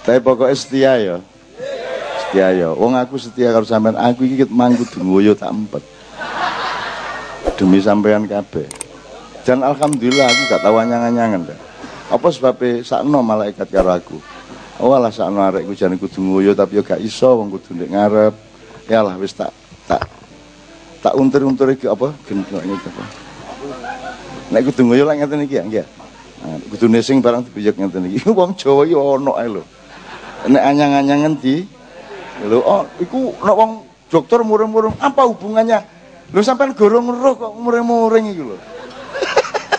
Tapi pokoknya setia ya. Setia ya. Wong aku setia karo sampean aku iki mangku ngoyo tak empet. Demi sampean kabeh. Dan alhamdulillah aku gak tahu anyangan-anyangan dah. Apa sebabnya sakno malaikat karo aku. Oh alah sakno arek ku jane kudu ngoyo tapi yo gak iso wong kudu ndek ngarep. Ya lah wis tak tak tak untur-untur iki apa genoknya apa. Nek kudu ngoyo lek ngeten iki ya nggih. Nah, kudu nesing barang dibiyek ngeten iki. Wong Jawa iki ono ae lho. Nek anyang-anyangan di lho oh iku nek wong dokter murung-murung apa hubungannya? Lho sampean gorong roh kok muring-muring iki lho.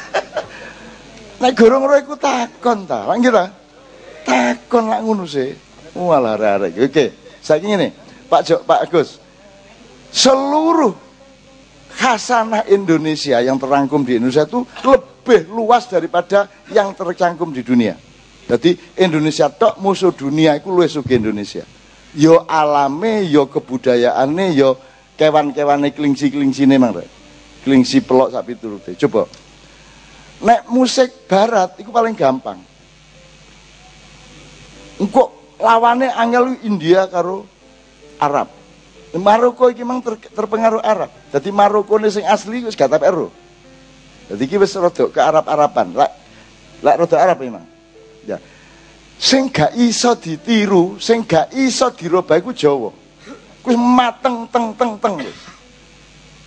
Nek gorong roh iku takon ta. Nggih ta? Takon lak ngono sih. Walah arek Oke, saiki ngene. Pak Jok, Pak Agus. Seluruh khasanah Indonesia yang terangkum di Indonesia itu lebih luas daripada yang tercangkum di dunia. Jadi Indonesia tok musuh dunia itu luwes sugih Indonesia. Yo alame, yo kebudayaane, yo kewan-kewane klingsi-klingsine mang rek. Klingsi pelok sak piturute. Coba. Nek musik barat itu paling gampang. Engko lawane angel India karo Arab. Maroko iki memang ter, terpengaruh Arab. Jadi Maroko ini sing asli wis gak tapi ero. Jadi iki wis ke Arab-Araban. Lek lek rada Arab memang. Ya. Sing gak iso ditiru, sing gak iso dirubah iku Jawa. Kuwi mateng teng teng teng wis.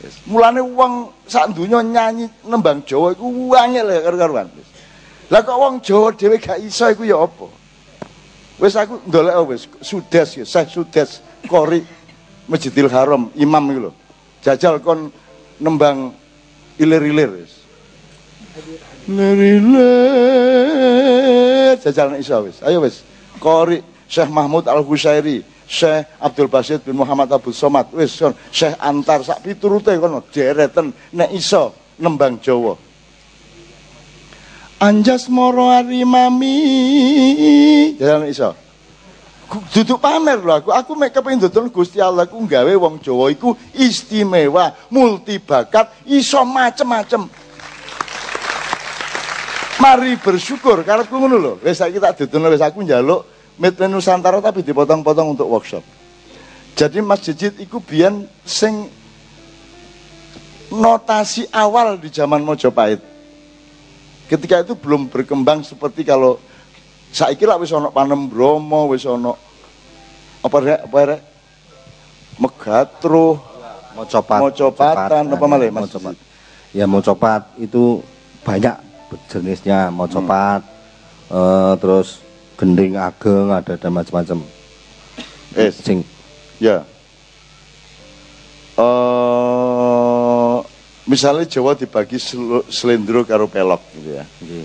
Wis. Mulane wong sak donya nyanyi nembang Jawa iku angel ya karo-karuan. Lah kok wong Jawa dhewe gak iso iku ya apa? Wis aku ndolek wis sudes ya, Syekh Sudes Kori Masjidil Haram imam itu loh. Jajal kon nembang ilir-ilir wis. Ilir-ilir jajal nek iso wis. Ayo wis. Kori Syekh Mahmud Al Husairi, Syekh Abdul Basit bin Muhammad Abu Somad, wis kon Syekh Antar sak piturute kono dereten nek iso nembang Jawa. Anjas moro arimami jajal nek iso duduk pamer lho aku. Aku mek kepengin dodol Gusti Allah ku gawe wong Jawa iku istimewa, multibakat, iso macem-macem. Mari bersyukur karepku ngono lho. Wis saiki tak dodol wis aku njaluk Made Nusantara tapi dipotong-potong untuk workshop. Jadi Mas Jejit iku biyen sing notasi awal di zaman Mojopahit. Ketika itu belum berkembang seperti kalau saiki lah wis ana panem bromo, wis ana apa rek apa rek megatruh Mocopat. mocopatan apa malah Mas Mocopat. Ya mocopat itu banyak jenisnya mocopat, eh, terus gending ageng ada dan macam-macam. eh Sing. Ya. Eh misalnya Jawa dibagi selendro karo pelok gitu ya.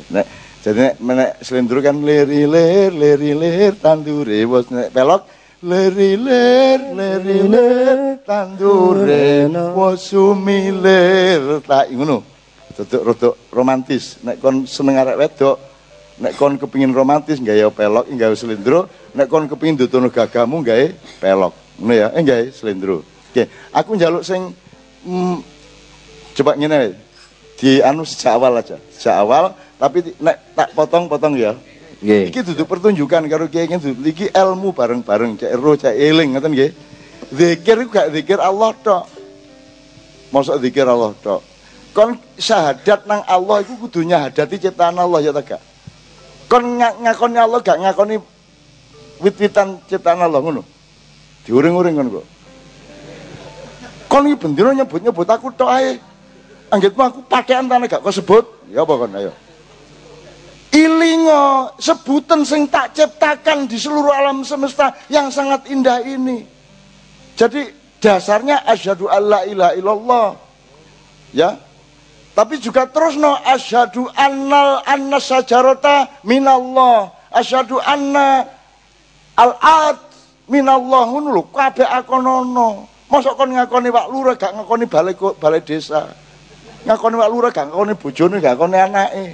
Nek jadi nek, nek selendro kan leri ler leri ler tandure. Bos nek pelok leri ler leri ler tandure. Wasumiler tak ngono rodok rodok romantis. Nek kon seneng arek wedok nek kon kepingin romantis gawe pelok gawe selendro. Nek kon kepingin dutono gagamu gawe pelok. Ngono ya? Eh gawe selendro. Oke aku njaluk sing mm, coba ngene. Di anu sejak awal aja sejak awal. Tapi nek tak potong-potong ya. Nggih. iki duduk pertunjukan karo kiai iki duduk iki ilmu bareng-bareng cek ero cek eling ngoten nggih. Zikir iku gak zikir Allah tok. Mosok zikir Allah tok kon syahadat nang Allah iku kudu nyahadati ciptaan Allah ya ta gak? Kon ngak- ngakoni Allah gak ngakoni wit-witan ciptaan Allah ngono? Diuring-uring kon kok. Kon iki bendino nyebut-nyebut aku tok ae. Anggitmu aku pakaian tanah gak kau sebut? Ya apa kon? Ayo. Ilingo sebutan sing tak ciptakan di seluruh alam semesta yang sangat indah ini. Jadi dasarnya asyhadu alla ilaha illallah. Ya tapi juga terus no asyhadu annal anna sajarota minallah. Asyhadu anna al ad minallah ngono lho kabeh akonono mosok kon ngakoni wak lurah gak ngakoni balai balai desa. Ngakoni wak lurah gak ngakoni bojone gak ngakoni anake.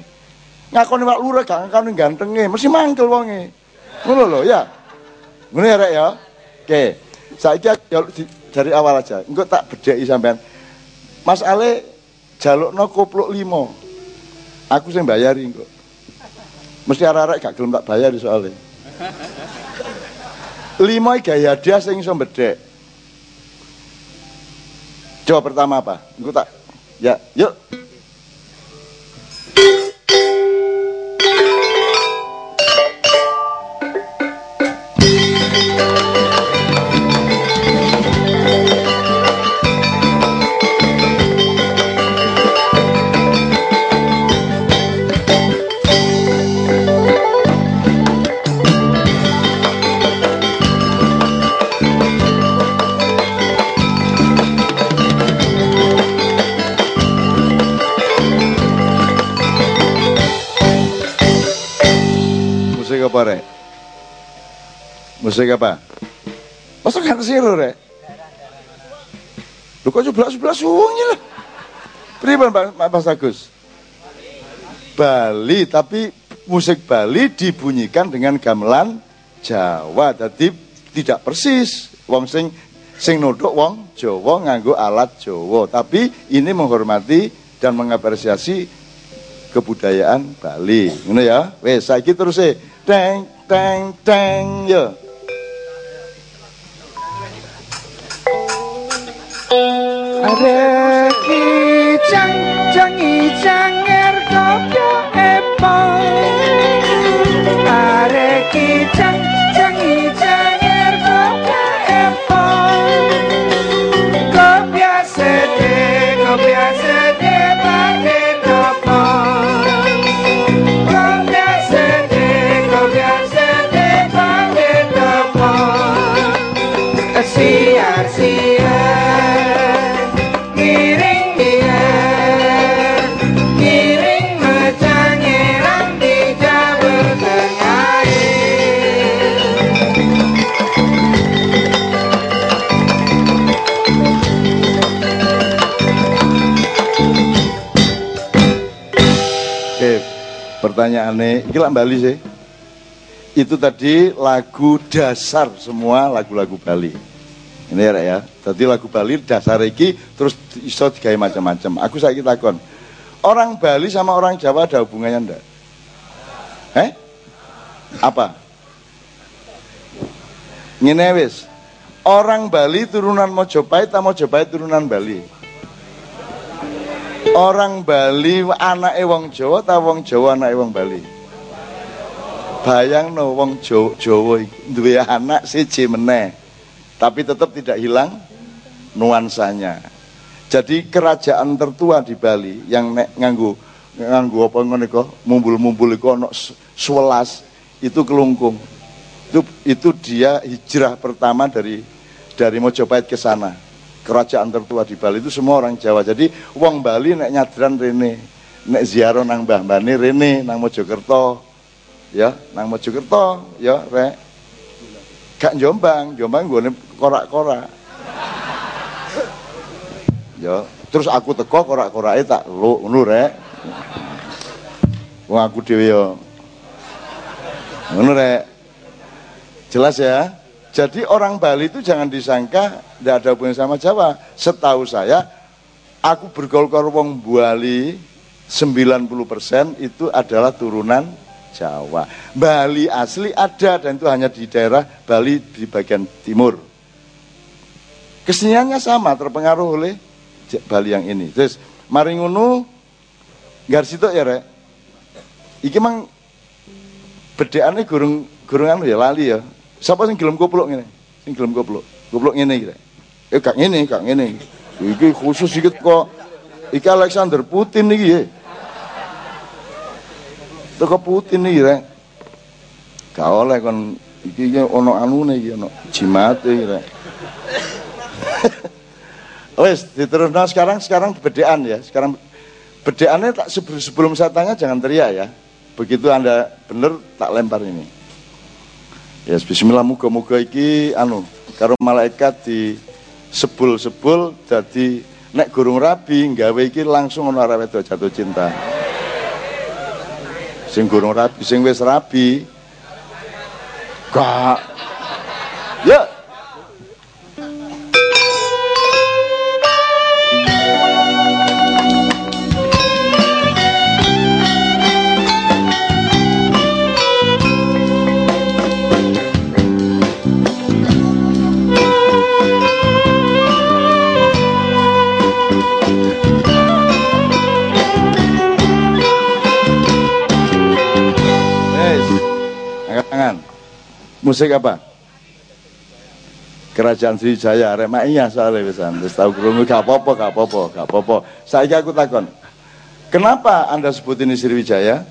Ngakoni wak lurah gak ngakoni gantenge. Mesti mangkel wonge. Ngono lho ya. Ngono ya rek ya. Oke. Saiki jaluk di- dari awal aja. Engko tak bedheki sampean. Mas Ale jalukno kopluk limo aku sing bayari engko mesti arek-arek gak gelem tak bayari soalnya Lima gaya hadiah sing iso bedek. Coba pertama apa? Engko tak ya, yuk. Musik apa? Masa kan siro rek? Lu kok sebelah sebelah suwungnya lah. Pribadi Pak Mas Agus? Bali, tapi musik Bali dibunyikan dengan gamelan Jawa. Jadi tidak persis. Wong sing sing nodok wong Jawa nganggo alat Jawa. Tapi ini menghormati dan mengapresiasi kebudayaan Bali. Ngono ya. Wes saiki terus e teng teng teng ya. Reki cang cang i cang er kopya epo Reki cang pertanyaannya, iki lak Bali sih. Itu tadi lagu dasar semua lagu-lagu Bali. Ini ya, ya. Jadi lagu Bali dasar iki terus iso digawe macam-macam. Aku saiki takon. Orang Bali sama orang Jawa ada hubungannya ndak? Eh? Apa? Ngene wis. Orang Bali turunan Mojopahit atau Mojopahit turunan Bali? Orang Bali anake wong Jawa ta wong Jawa anake wong Bali? Bayang no wong Jawa, Jawa duwe anak siji meneh. Tapi tetap tidak hilang nuansanya. Jadi kerajaan tertua di Bali yang nek nganggo nganggo apa ngono iku mumbul-mumbul iku ana 11 itu kelungkung. Itu itu dia hijrah pertama dari dari Mojopahit ke sana kerajaan tertua di Bali itu semua orang Jawa. Jadi wong Bali nek nyadran rene, nek ziarah nang Mbah Mbane rene nang Mojokerto. Ya, nang Mojokerto, ya rek. Gak Jombang, Jombang gue korak-korak. Ya, terus aku teko korak-korake tak lu ngono rek. Wong aku dhewe ya. Ngono rek. Jelas ya? Jadi orang Bali itu jangan disangka tidak ada hubungan sama Jawa. Setahu saya, aku bergaul karo wong Bali 90% itu adalah turunan Jawa. Bali asli ada dan itu hanya di daerah Bali di bagian timur. Keseniannya sama, terpengaruh oleh Bali yang ini. Terus mari ngono Garsito ya rek. Iki mang bedekane gurung gurung anu ya lali ya. Siapa sing gelem koplok ngene? Sing gelem koplok. Koplok ngene iki. Eh gak ngene, gak ngene. Iki khusus iki kok iki Alexander Putin iki ya. Teko Putin iki rek. Gak oleh kon iki ono anune iki ono jimate iki rek. Wes, diterusno sekarang sekarang bedean ya. Sekarang bedeannya tak sebelum, saya tanya jangan teriak ya. Begitu Anda bener tak lempar ini. Ya bismillah muga-muga iki anu karo malaikat di sebul-sebul jadi nek gurung rabi nggawe iki langsung ono arep jatuh cinta. Sing gurung rabi, sing wis rabi gak Ya, Musik apa? Kerajaan Sriwijaya, arek mak iya soalnya pisan. Wis tau krungu gak apa-apa, gak apa-apa, gak apa-apa. Saiki aku takon. Kenapa Anda sebut ini Sriwijaya?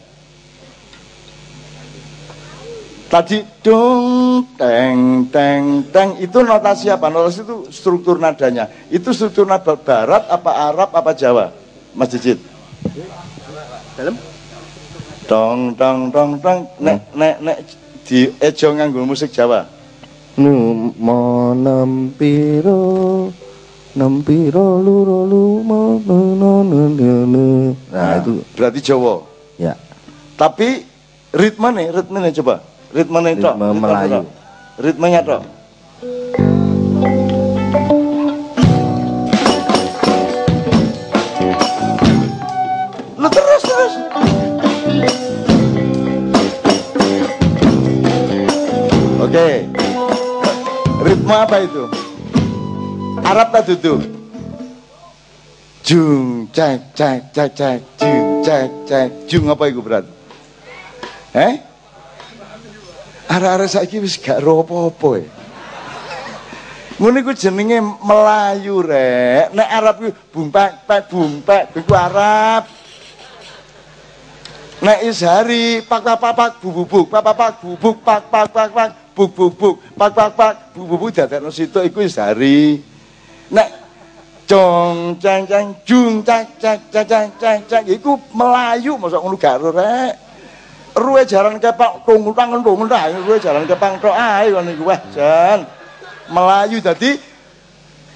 Tadi dong teng teng teng itu notasi apa? Notasi itu struktur nadanya. Itu struktur nada barat apa Arab apa Jawa? Mas Cicit. Dalam? Dong dong dong dong nek nek nek di ejo nganggo musik Jawa. Nu mo nempiro nempiro luro lu mo no no no no no. Nah, itu berarti Jawa. ya. Tapi ritmenya, ritmenya coba. Ritmenya tok. Ritme Melayu. Ritmenya tok. Oke. Ritme apa itu? Arab tak duduk? Jung cek cek cek cek jung cek cek jung apa itu berat? Eh? Arek-arek saiki wis gak ro apa-apa ya. Ngono iku jenenge Melayu rek. Nek Arab iku bumpek pek bumpek iku Arab. Nek Ishari pak pak pak pak bu bu buk pak pak pak bu buk pak pak pak pak buk buk buk pak pak pak bu bu buk dadekno situ iku Ishari. Nek Jong ceng ceng jung cek cek cek cek cek cek iku Melayu masa ngono gak ro rek. Ruwe jalan kepak tung tangan tung dah ruwe jalan kepang tok ae ngono iku wah jan. Melayu tadi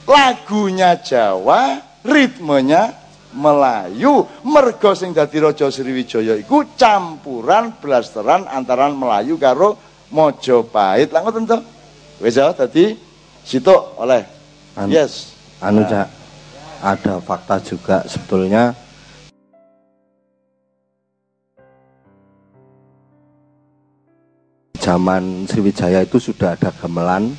lagunya Jawa, ritmenya Melayu. Mergo sing dadi Raja Sriwijaya iku campuran blasteran antara Melayu karo Mojopahit. Lah ngoten to. Wis ya dadi situ oleh. Anu- Yes. Anu Nah. Cak, ada fakta juga sebetulnya zaman Sriwijaya itu sudah ada gamelan.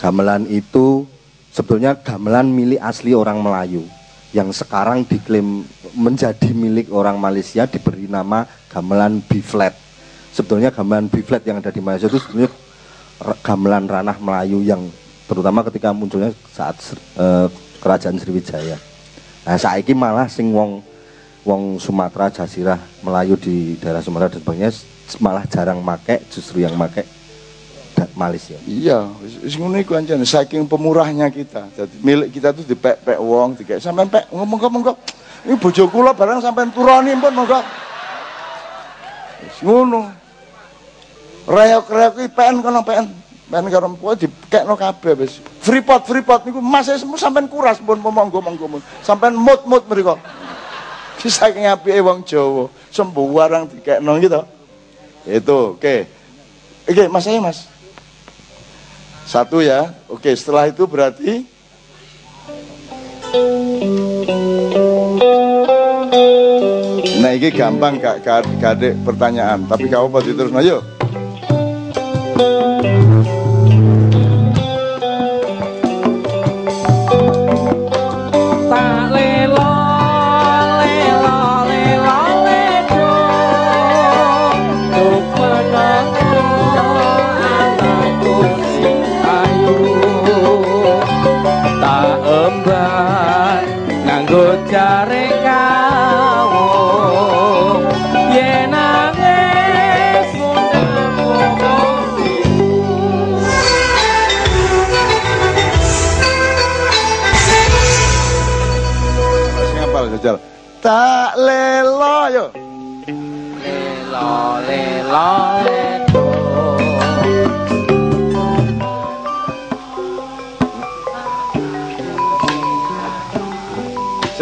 Gamelan itu sebetulnya gamelan milik asli orang Melayu yang sekarang diklaim menjadi milik orang Malaysia diberi nama gamelan B-flat. Sebetulnya gamelan B-flat yang ada di Malaysia itu sebetulnya gamelan ranah Melayu yang terutama ketika munculnya saat eh, kerajaan Sriwijaya. Nah, saiki malah sing wong wong Sumatera, Jasirah, Melayu di daerah Sumatera dan sebagainya malah jarang make, justru yang make Malaysia. Iya, ngono iku anjane saking pemurahnya kita. Jadi milik kita tuh dipek-pek wong, dikek sampean pek ngomong monggo Ini bojo kula barang sampean turoni pun monggo. Ngono. Reok-reok iki pen kono pen. Pen karo pokoke dikekno kabeh wis. Freeport Freeport niku Mas semua sampean kuras pun monggo monggo. Sampean mut-mut mriku. Ki saking apike wong Jawa, sembarang dikekno gitu. Itu, oke. Oke, Mas saya Mas. Satu ya. Oke, setelah itu berarti Nah, ini gampang Kak Adek, pertanyaan, tapi kau apa terus ayo. Tak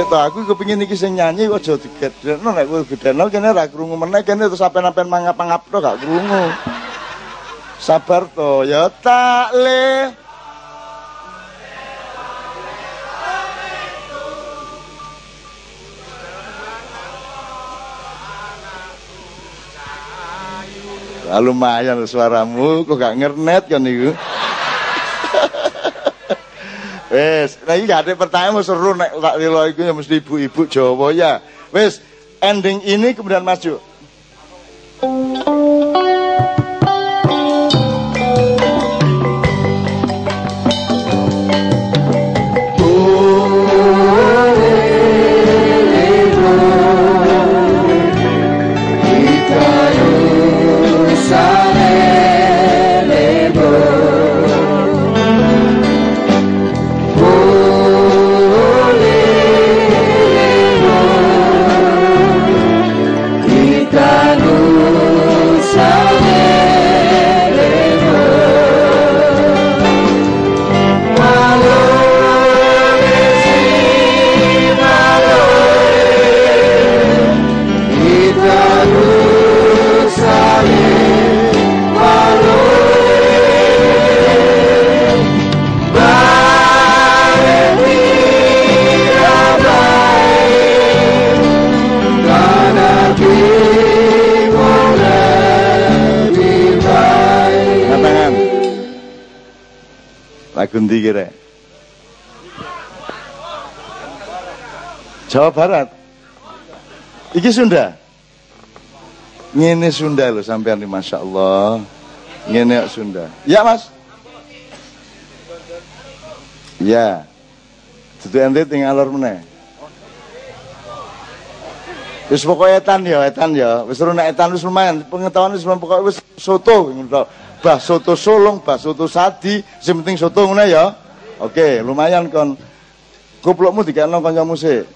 to aku kepengin iki sing nyanyi kok aja digedhekno nek kowe gedhekno kene ra krungu meneh kene terus sampean-sampean mangap-mangap tok gak krungu. Sabar to ya tak le. Ah, lumayan suaramu kok gak ngernet kan niku. Wes, nah iki ada pertanyaan seru nek tak lilo iku ya mesti ibu-ibu Jawa ya. Wes, ending ini kemudian maju. Lagu ndi kira? Jawa Barat. Iki Sunda. Ngene Sunda lho sampean iki Masya Allah. Ngene Sunda. Ya Mas. Ya. Dudu ente tinggal alur meneh. Wis pokoke etan ya, etan ya. Wis nek etan wis lumayan, pengetahuan wis pokoke wis soto ngono. Bah soto solong, bah soto sadi, sing penting soto ngono ya. Oke, lumayan kon. Goblokmu dikekno kancamu sik.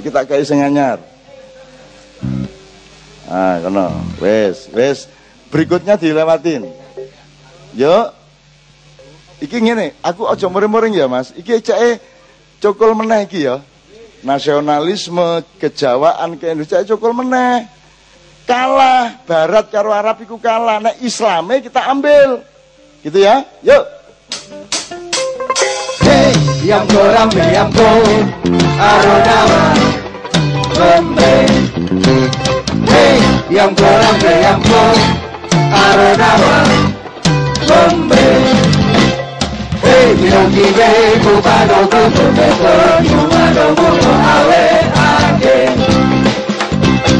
Iki tak kei sing anyar. Ah, kono. Wis, wis. Berikutnya dilewatin. Yo. Iki ngene, aku aja muring-muring ya, Mas. Iki ceke cokol meneh iki ya. Nasionalisme, kejawaan ke Indonesia cokol meneh. Kalah barat karo Arab iku kalah. Nek Islame kita ambil. Gitu ya. Yuk. Hey, yang korambe yang ko arodawa Lembe Hey, yang korambe yang ko arodawa Lembe Hey, bilang kibe kupado kutubeto Yumado mulo awe age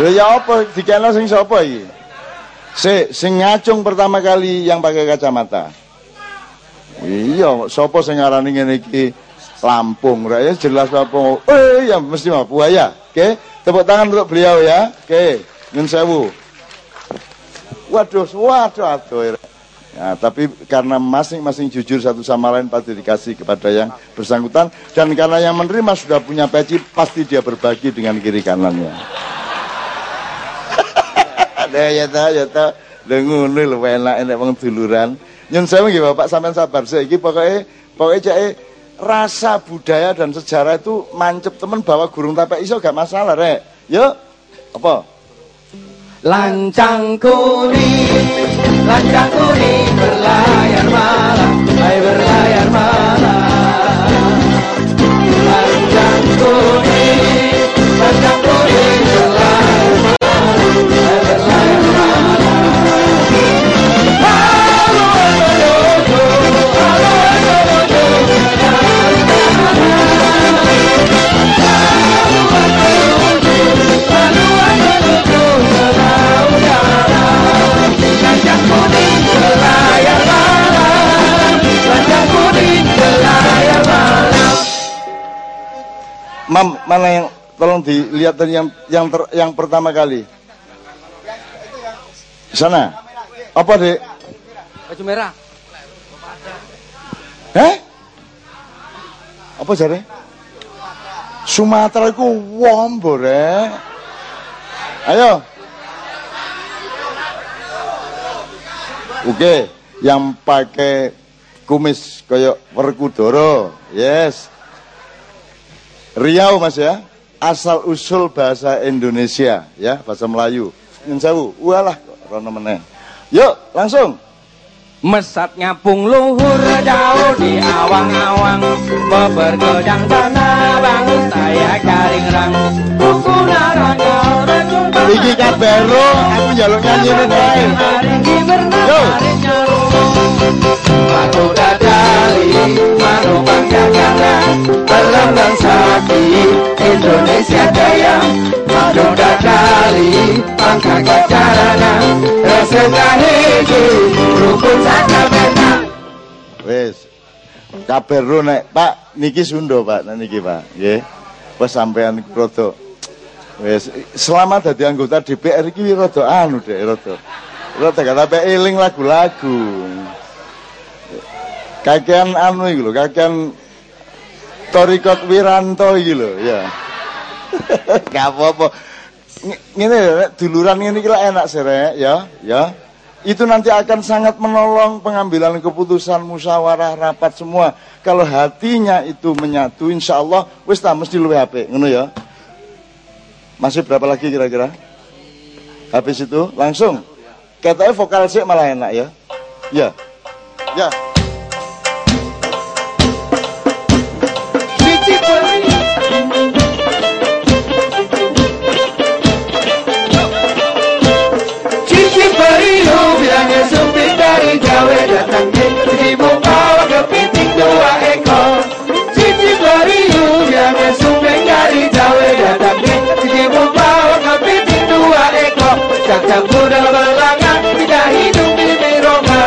Lho ya apa dikena sing sapa iki? Si, sing ngacung pertama kali yang pakai kacamata. Iya, sapa sing ngarani ngene iki Lampung, ra ya jelas apa. Eh, ya mesti mah buaya. Oke, tepuk tangan untuk beliau ya. Oke, nyun sewu. Waduh, waduh, aduh. Ya, tapi karena masing-masing jujur satu sama lain pasti dikasih kepada yang bersangkutan dan karena yang menerima sudah punya peci pasti dia berbagi dengan kiri kanannya. Ya ta ya ta ngono lho enak enak wong duluran. Nyun sewu nggih Bapak sampean sabar sik iki pokoke pokoke cek rasa budaya dan sejarah itu mancep temen bawa gurung tapek iso gak masalah rek. Yuk. Apa? Lancang kuning, lancang kuning berlayar malam, hai berlayar Mam, mana yang tolong dilihat yang yang ter, yang pertama kali. Sana. Apa, Dek? Baju merah. Heh? Apa jare? Sumatera iku wombo, Rek. Ayo. Oke, yang pakai kumis kayak Werkudara. Yes. Riau Mas ya. Asal usul bahasa Indonesia ya, bahasa Melayu. Nyun sewu. Walah rono meneh. Yuk, langsung. Mesat ngapung luhur jauh di awang-awang Bebergedang sana bangun saya garing rang narangga berjumpa Iki kabero, aku njaluk nyanyi. Maringi Yo. Manu dadali, manu bangga Indonesia Jaya Manu dadali, bangga kacarana Resengan hiji, rukun sakabena Wis. Kabero nek Pak niki Sunda Pak, niki Pak, nggih. Wes sampean rada wis selama dadi anggota DPR iki rada anu Dek, rada. Rada gak eling lagu-lagu. Kakean anu iki lho, kakean Torikot Wiranto iki lho, ya. Gak apa-apa. Nek duluran iki lah enak sih, ya, ya. itu nanti akan sangat menolong pengambilan keputusan musyawarah rapat semua. Kalau hatinya itu menyatu insya Allah wis tak mesti luwe HP ngono ya. Masih berapa lagi kira-kira? Habis itu langsung. Katanya vokal sih malah enak ya. Ya. Ya Cacang kuda berlangan tidak hidup di Mironga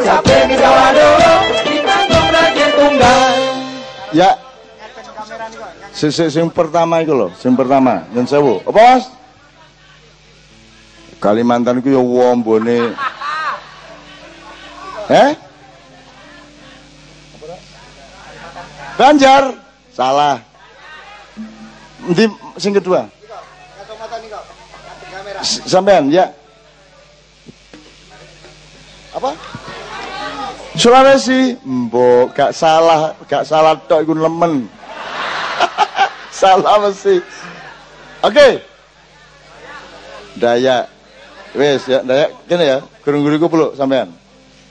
Sampai Jawa dulu ditanggung raja tunggal. Ya. Sing, sing, pertama itu loh sing pertama yang sewu. Apa mas Kalimantan itu ya wombone. Eh? Banjar. Salah. Di sing kedua sampean ya apa Sulawesi, mbok gak salah, gak salah tok iku lemen. salah mesti. Oke. Dayak. Wes ya, Dayak kene ya. Gurung-gurungku peluk sampean.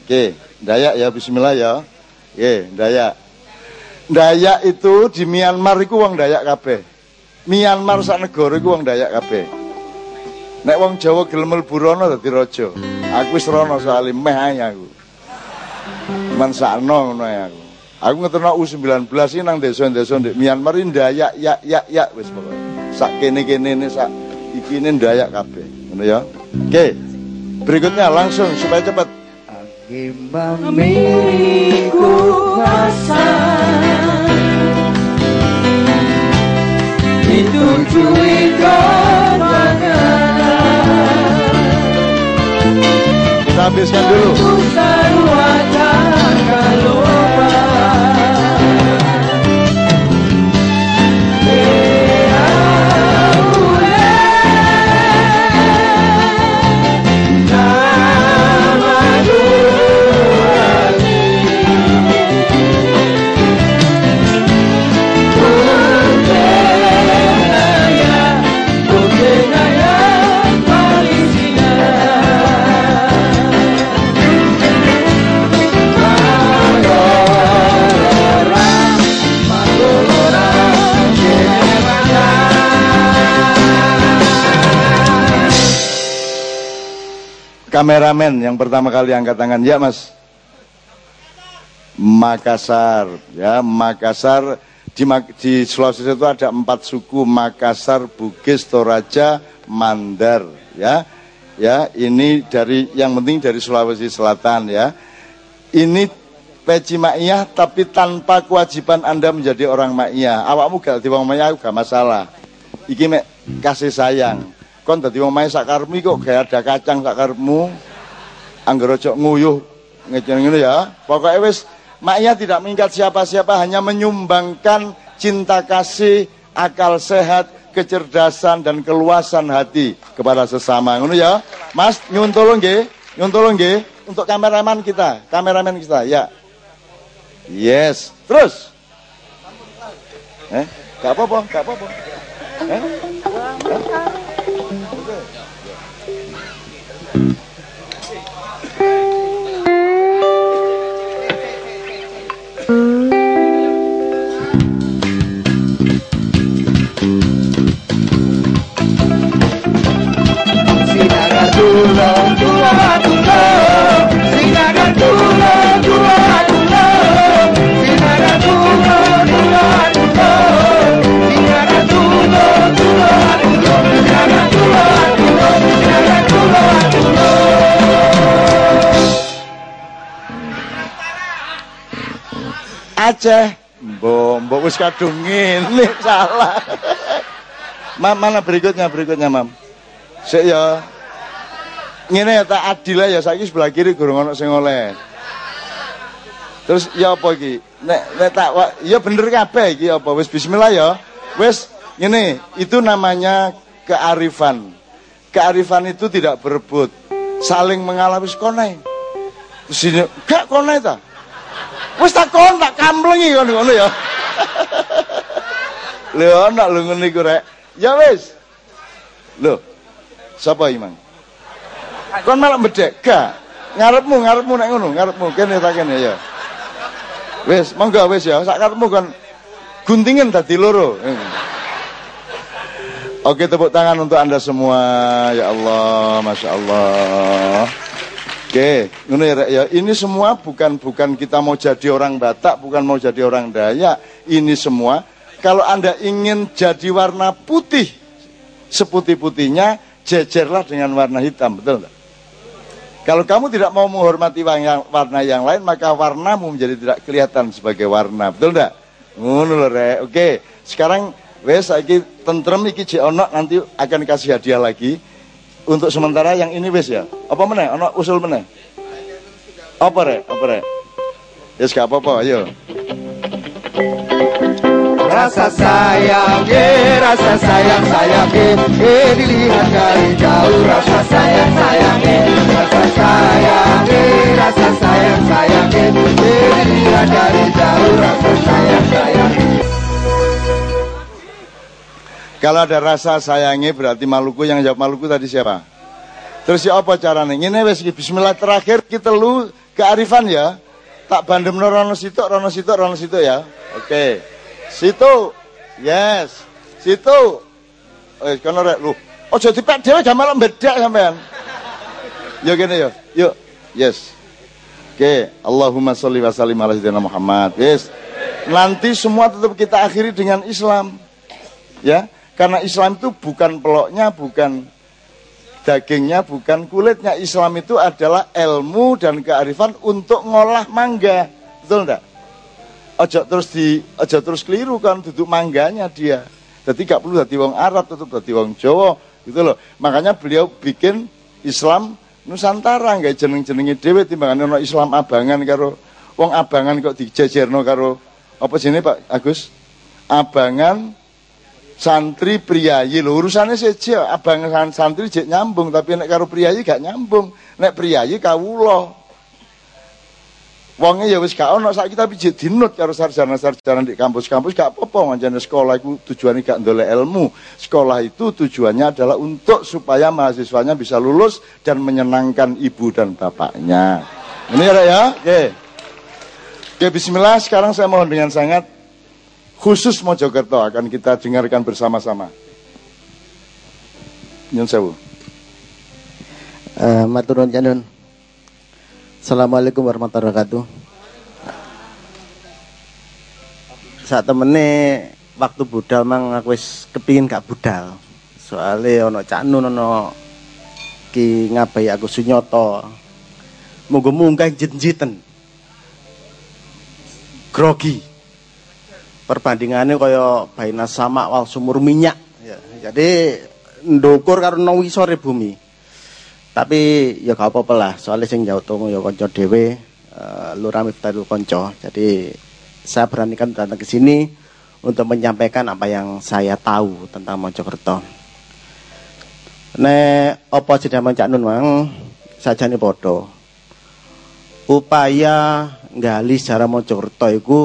Oke, Dayak ya bismillah ya. Oke, Dayak. Dayak itu di Myanmar iku wong Dayak kabeh. Myanmar sak negara iku wong Dayak kabeh. Nek wong Jawa gelem mlebu rono dadi raja. Aku wis rono soalé meh ae aku. Cuman sakno ngono ya aku. Aku ngeterno U19 iki nang desa-desa ndek Myanmar iki ndayak ya ya wis pokoke. Sak kene-kene ne sak iki ne ndayak kabeh. Ngono ya. Oke. Berikutnya langsung supaya cepat. Ditujui kemangan habiskan dulu. Usaha Kameramen yang pertama kali angkat tangan. Ya Mas. Makassar. Ya Makassar. Di, di Sulawesi itu ada empat suku. Makassar, Bugis, Toraja, Mandar. Ya ya ini dari yang penting dari Sulawesi Selatan ya. Ini peci maiyah tapi tanpa kewajiban anda menjadi orang maiyah awakmu gak wong maiyah gak masalah. Iki mek kasih sayang kon dadi wong maiyah sakarmu kok gak ada kacang sakarmu anggar ojo nguyuh. Ngene ya. Pokoknya wis maiyah tidak mengikat siapa-siapa hanya menyumbangkan cinta kasih akal sehat kecerdasan dan keluasan hati kepada sesama. Ngono ya. Mas nyuwun tolong nggih. Nyuwun tolong nggih untuk kameraman kita. Kameramen kita ya. Yes. Terus. Eh gak apa-apa gak apa-apa. Eh Mm-hmm. Aceh Mbok, mbok wis kadung ngene salah. Mam, mana berikutnya berikutnya, Mam? Sik ya. Ngene ya tak adil ya saiki sebelah kiri gurung ono sing oleh. Terus ya apa iki? Nek nek tak ya bener kabeh iki apa wis bismillah ya. Wis ngene, itu namanya kearifan. Kearifan itu tidak berebut. saling mengalami konai. Sini gak konai ta. Wis tak kon tak kamplengi ngono ngono ya. Lho ana lho ngene iku rek. Ya wis. Lho. Sapa Imang? Kon malah bedek gak. Ngarepmu ngarepmu nek ngono, ngarepmu kene tak kene ya. Wis, monggo wis ya, sak karepmu kon guntingin tadi loro. Oke tepuk tangan untuk anda semua ya Allah, masya Allah. Oke, ini ya, ya. Ini semua bukan bukan kita mau jadi orang Batak, bukan mau jadi orang Dayak. Ini semua kalau anda ingin jadi warna putih seputih-putihnya, jejerlah dengan warna hitam, betul enggak? Kalau kamu tidak mau menghormati warna yang lain, maka warnamu menjadi tidak kelihatan sebagai warna, betul enggak? Ngono Oke, sekarang wes lagi tentrem iki nanti akan kasih hadiah lagi. Untuk sementara yang ini wes ya. Apa meneh? Ono usul meneh? Apa rek? Apa rek? Yes gak apa-apa, ayo. Rasa sayang, eh, rasa sayang, sayang, eh, eh, dilihat dari jauh. Rasa sayang, sayang, eh, rasa sayang, eh, rasa sayang, sayang, eh, eh, dilihat dari jauh. Rasa sayang, sayang. Kalau ada rasa sayangnya berarti Maluku yang jawab Maluku tadi siapa? Terus ya apa caranya? Ini wes bismillah terakhir kita lu kearifan ya. Tak bandem rono situ, rono situ, rono situ ya. Oke. Situ. Yes. Situ. Eh kono rek lu. Ojo dipek dhewe gak malah bedak sampean. Yo gini yo. Yuk. Yes. Oke, Allahumma sholli wa sallim ala sayyidina Muhammad. Yes. Nanti semua tetap kita akhiri dengan Islam. Ya. Karena Islam itu bukan peloknya, bukan dagingnya, bukan kulitnya. Islam itu adalah ilmu dan kearifan untuk ngolah mangga. Betul enggak? Ojo terus di ojo terus keliru kan duduk mangganya dia. Jadi gak perlu jadi wong Arab, tetap jadi wong Jawa gitu loh. Makanya beliau bikin Islam Nusantara nggak jeneng-jenenge dhewe timbangan ono Islam abangan karo wong abangan kok dijejerno karo apa sini Pak Agus? Abangan santri priayi lho urusane seje abang santri jek nyambung tapi nek karo priayi gak nyambung. Nek priayi kawula. Wonge ya wis gak ono saiki tapi jek dinut karo sarjana-sarjana di kampus-kampus gak apa-apa. Manjane sekolah iku tujuannya gak ndolek ilmu. Sekolah itu tujuannya adalah untuk supaya mahasiswanya bisa lulus dan menyenangkan ibu dan bapaknya. Ini ya ya? Oke. Oke bismillah. Sekarang saya mohon dengan sangat khusus Mojokerto akan kita dengarkan bersama-sama. Nyun sewu. Uh, Maturun janun. Assalamualaikum warahmatullahi wabarakatuh. Saat temene waktu budal mang aku wis kepingin gak budal. Soalnya ono Cak Nun ono ki ngabai aku sunyoto. Monggo munggah jit-jiten. Grogi perbandingannya kaya baina sama wal sumur minyak ya. jadi ndukur karena wisore bumi tapi ya gak apa-apa lah soalnya sing jauh tunggu ya konco dewe uh, lurah miftahul konco jadi saya beranikan datang ke sini untuk menyampaikan apa yang saya tahu tentang Mojokerto. Nek apa sudah mencak nun mang saja nih bodoh. Upaya nggali secara Mojokerto itu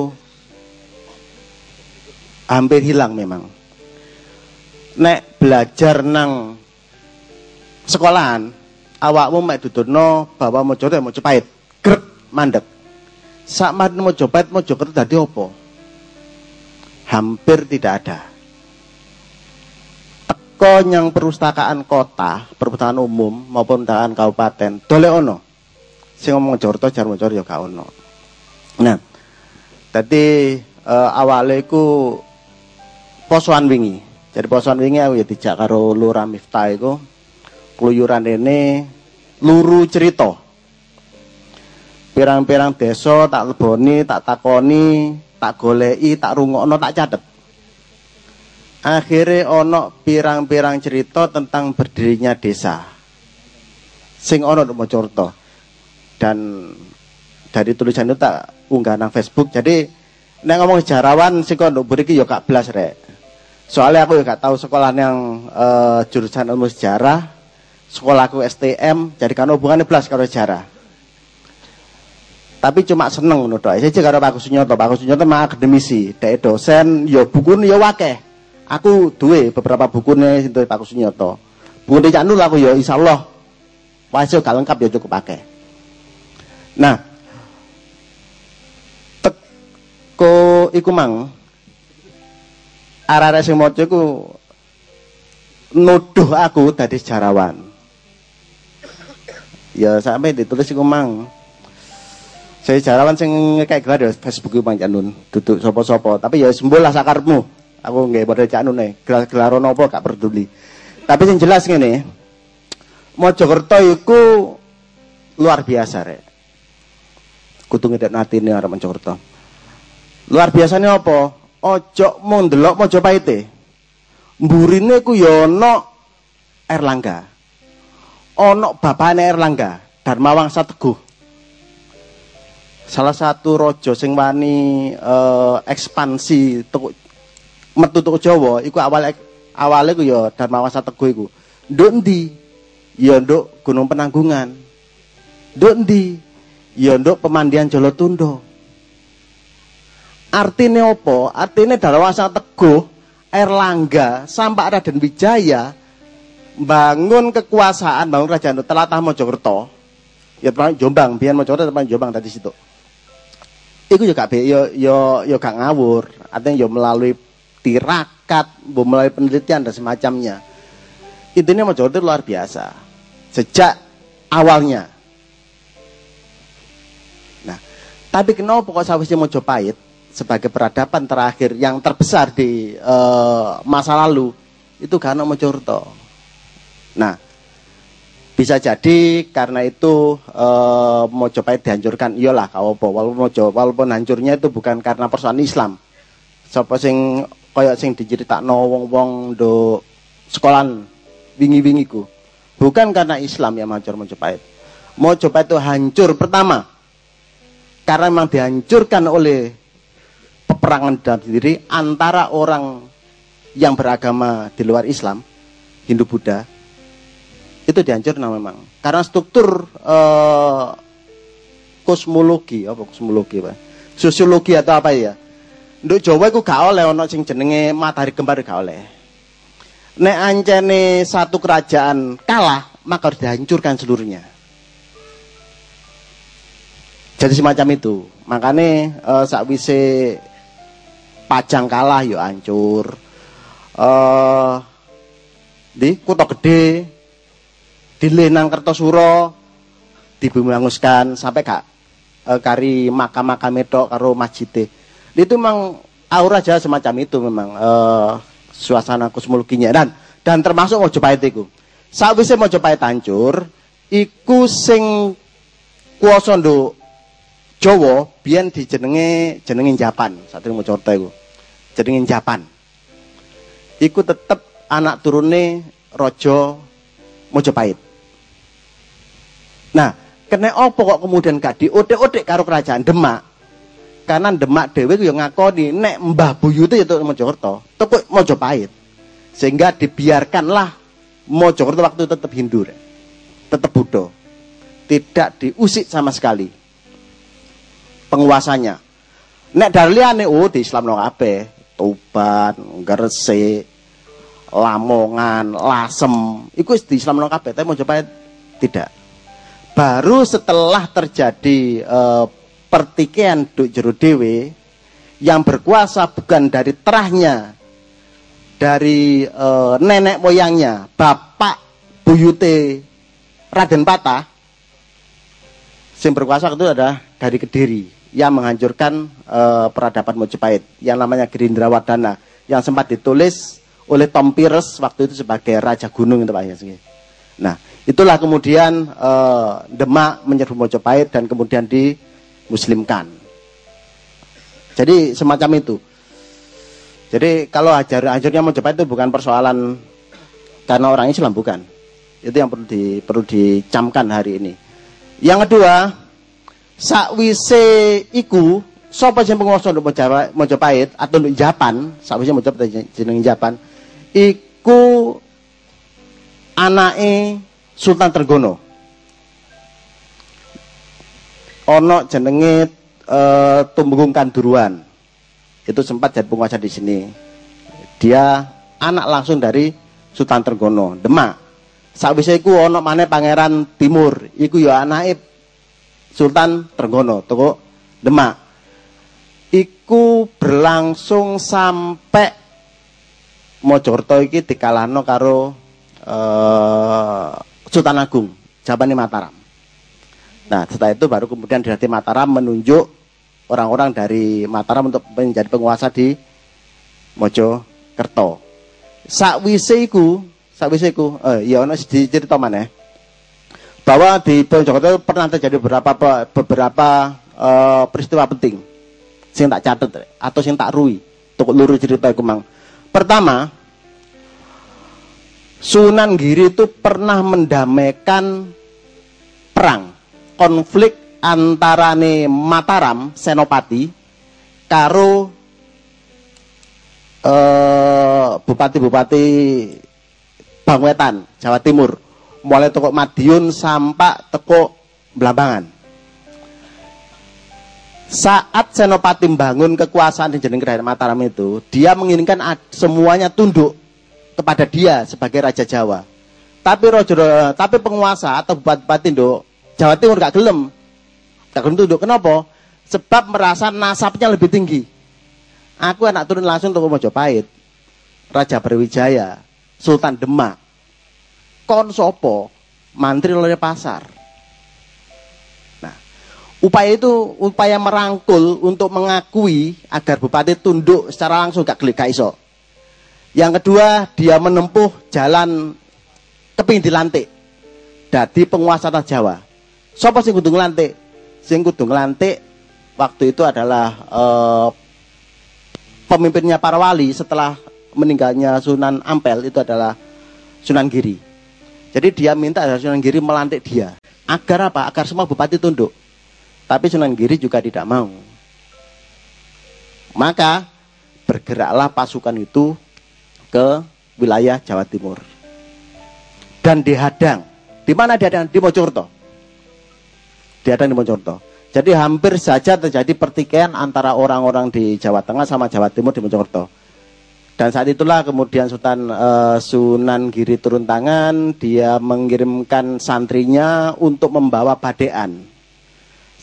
hampir hilang memang. Nek belajar nang sekolahan, awakmu mek dudurno bawa mau jodoh mau cepait, grek mandek. Sak mau jopet mau joket tadi opo? Hampir tidak ada. Teko yang perpustakaan kota, perpustakaan umum maupun perpustakaan kabupaten, dole ono. Sing ngomong Jorto, jar mau ya gak ono. Nah, tadi uh, awalnya posoan wingi. Jadi posoan wingi aku ya dijak karo Lurah Miftah iku keluyuran ini luru cerita. Pirang-pirang desa tak leboni, tak takoni, tak golei, tak rungokno, tak catet. Akhirnya ono pirang-pirang cerita tentang berdirinya desa. Sing ono cerita. Dan dari tulisan itu tak unggah nang Facebook. Jadi nek ngomong sejarawan sing kok nduk mriki ya gak blas rek. Soalnya aku ya gak tahu sekolah yang uh, jurusan ilmu sejarah. sekolahku STM jadi kan hubungannya belas karo sejarah tapi cuma seneng ngono tok. Siji karo Pak Sunyoto. Pak Sunyoto mah akademisi, dhek dosen, ya bukune ya wakeh. Aku duwe beberapa bukune sinten Pak Sunyoto. Bukune Cak Nur aku ya insyaallah wis gak lengkap ya cukup akeh. Nah, teko iku mang arek-arek sing maca iku nuduh aku dadi sejarawan. Ya sampai ditulis iku mang saya jarawan sing kayak gelar ya Facebook Bang Canun, duduk sopo-sopo. Tapi ya sembul lah sakarmu. Aku nggak pada Canun nih, gelar-gelar apa gak peduli. Tapi yang jelas ngene, Mojokerto itu luar biasa rek. Kutu ngedek natine arep Mojokerto. Luar biasanya apa? Ojo mau ndelok Mojopahite. Mburine ku ya ana Erlangga. Ana bapane Erlangga, Darmawang Sateguh salah satu rojo sing wani uh, ekspansi tuku metu tuku Jawa iku awal awalnya ku ya Dharmawasa Teguh iku. Nduk ndi? Ya Gunung Penanggungan. Nduk ndi? Ya nduk Pemandian Jolotundo. Artinya apa? Artinya Dharmawasa Teguh Erlangga sampai Raden Wijaya bangun kekuasaan bangun kerajaan telatah Mojokerto ya Jombang biar Mojokerto teman Jombang tadi situ Iku be yo yo yo gak ngawur, artinya yo melalui tirakat, melalui penelitian dan semacamnya. Intinya itu luar biasa. Sejak awalnya. Nah, tapi kenapa kok sawisnya Mojopahit sebagai peradaban terakhir yang terbesar di uh, masa lalu itu karena Mojokerto. Nah, bisa jadi karena itu e, Mojopahit dihancurkan. Iyalah kau apa walaupun Mojo walaupun hancurnya itu bukan karena persoalan Islam. Sapa sing kaya sing diceritakno wong-wong do sekolahan wingi-wingi ku. Bukan karena Islam yang hancur Mojopahit. Mojopahit itu hancur pertama karena memang dihancurkan oleh peperangan dalam diri antara orang yang beragama di luar Islam, Hindu Buddha itu dihancurkan memang. Karena struktur uh, kosmologi apa kosmologi pak? Sosiologi atau apa ya? Untuk Jawa itu gak oleh ono sing jenenge matahari kembar gak oleh. Nek ancene satu kerajaan kalah maka harus dihancurkan seluruhnya. Jadi semacam itu. Makanya uh, sakwise pajang kalah yuk hancur. Uh, di kota gede dilih nang Kertosuro dibumanguskan sampai kak e, kari makam-makam itu karo masjid itu memang aura aja semacam itu memang e, suasana kosmologinya dan dan termasuk Mojopahit itu sakwise Mojopahit hancur iku sing nduk Jawa biyen dijenenge jenenge Japan saat ini Mojokerto iku jenenge Japan iku tetep anak turune Rojo Mojopahit Nah, kena opo kok kemudian gak diotek-otek karo kerajaan Demak? Karena Demak dhewe yo ngakoni nek Mbah Buyute itu Mojokerto, tepuk Mojopahit. Sehingga dibiarkanlah Mojokerto waktu tetap Hindu, tetap Buddha. Tidak diusik sama sekali penguasanya. Nek darliane oh di Islam no kabeh, Tuban, Gresik, Lamongan, Lasem, iku di Islam no kabeh, tapi Mojopahit tidak. Baru setelah terjadi uh, pertikaian duk jero dewe yang berkuasa bukan dari terahnya dari uh, nenek moyangnya bapak buyute Raden Patah yang berkuasa itu adalah dari Kediri yang menghancurkan uh, peradaban Mojopahit yang namanya Gerindra Wadana yang sempat ditulis oleh Tom Pires waktu itu sebagai Raja Gunung itu Pak. Nah, Itulah kemudian uh, Demak menyerbu Mojopahit dan kemudian dimuslimkan. Jadi semacam itu. Jadi kalau ajar ajarnya Mojopahit itu bukan persoalan karena orang Islam bukan. Itu yang perlu di, perlu dicamkan hari ini. Yang kedua, sakwise iku sapa sing penguasa untuk Mojopahit atau untuk Japan, sakwise Mojopahit jeneng Japan, iku anake Sultan Trenggono. Ono jenenge eh, Tumenggung Kanduruan. Itu sempat jadi penguasa di sini. Dia anak langsung dari Sultan Trenggono, Demak. Sakwise iku ono maneh Pangeran Timur, iku ya anake Sultan Trenggono, toko Demak. Iku berlangsung sampai Mojokerto iki dikalahno karo eh, Sultan Agung, Jabani Mataram. Nah, setelah itu baru kemudian Dinasti Mataram menunjuk orang-orang dari Mataram untuk menjadi penguasa di Mojokerto. Sakwise iku, sakwise iku, eh ya ono cerita mana? Bahwa di Mojokerto pernah terjadi beberapa beberapa eh, peristiwa penting. Sing tak catat atau sing tak rui. Untuk luruh cerita iku mang. Pertama, Sunan Giri itu pernah mendamaikan perang, konflik antarane Mataram, Senopati, karo eh, bupati-bupati Bangwetan, Jawa Timur. Mulai toko Madiun sampai toko Blambangan. Saat Senopati membangun kekuasaan di jeneng Kerajaan Mataram itu, dia menginginkan semuanya tunduk kepada dia sebagai Raja Jawa. Tapi rojo, tapi penguasa atau bupati do Jawa Timur gak gelem. Gak gelem tunduk. Kenapa? Sebab merasa nasabnya lebih tinggi. Aku anak turun langsung ke Mojopahit. Raja Brawijaya, Sultan Demak. Kon sopo? Mantri oleh pasar. Nah, upaya itu upaya merangkul untuk mengakui agar bupati tunduk secara langsung gak gelik iso. Yang kedua, dia menempuh jalan kepingin dilantik. Dadi penguasa tanah Jawa. Sopo sing kudu nglantik? Sing kudu nglantik waktu itu adalah eh, pemimpinnya para wali setelah meninggalnya Sunan Ampel itu adalah Sunan Giri. Jadi dia minta agar Sunan Giri melantik dia. Agar apa? Agar semua bupati tunduk. Tapi Sunan Giri juga tidak mau. Maka bergeraklah pasukan itu ke wilayah Jawa Timur. Dan dihadang. Di mana dihadang? Di Mojokerto. Dihadang di Mojokerto. Jadi hampir saja terjadi pertikaian antara orang-orang di Jawa Tengah sama Jawa Timur di Mojokerto. Dan saat itulah kemudian Sultan eh, Sunan Giri turun tangan, dia mengirimkan santrinya untuk membawa badean.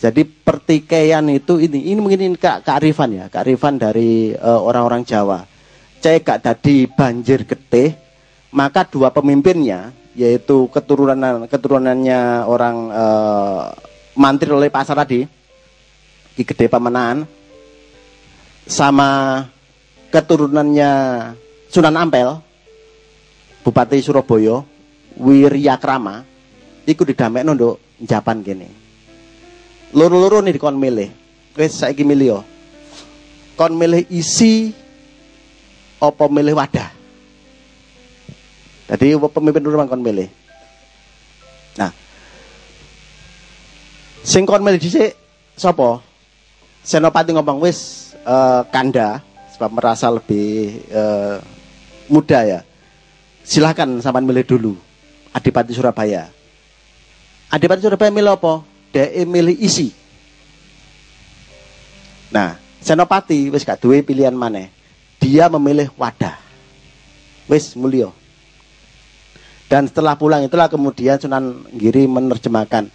Jadi pertikaian itu ini ini mungkin ini ke, kearifan ya, kearifan dari eh, orang-orang Jawa. Cek gak tadi banjir getih, maka dua pemimpinnya yaitu keturunan keturunannya orang eh, mantri oleh pasar tadi, Ki Gede Pamenaan, sama keturunannya Sunan Ampel, Bupati Surabaya, Wiryakrama, iku didamekno nduk Japan kene. Loro-loro nih dikon milih. Wis saiki milih. Kon milih isi apa milih wadah. Jadi pemimpin dulu kon milih. Nah, sing kon milih dhisik sapa? Senopati ngomong wis eh, kanda merasa lebih eh, muda ya. Silahkan sampean milih dulu. Adipati Surabaya. Adipati Surabaya milih apa? Dia milih isi. Nah, Senopati wis gak duwe pilihan mana? Dia memilih wadah. Wis mulio. Dan setelah pulang itulah kemudian Sunan Giri menerjemahkan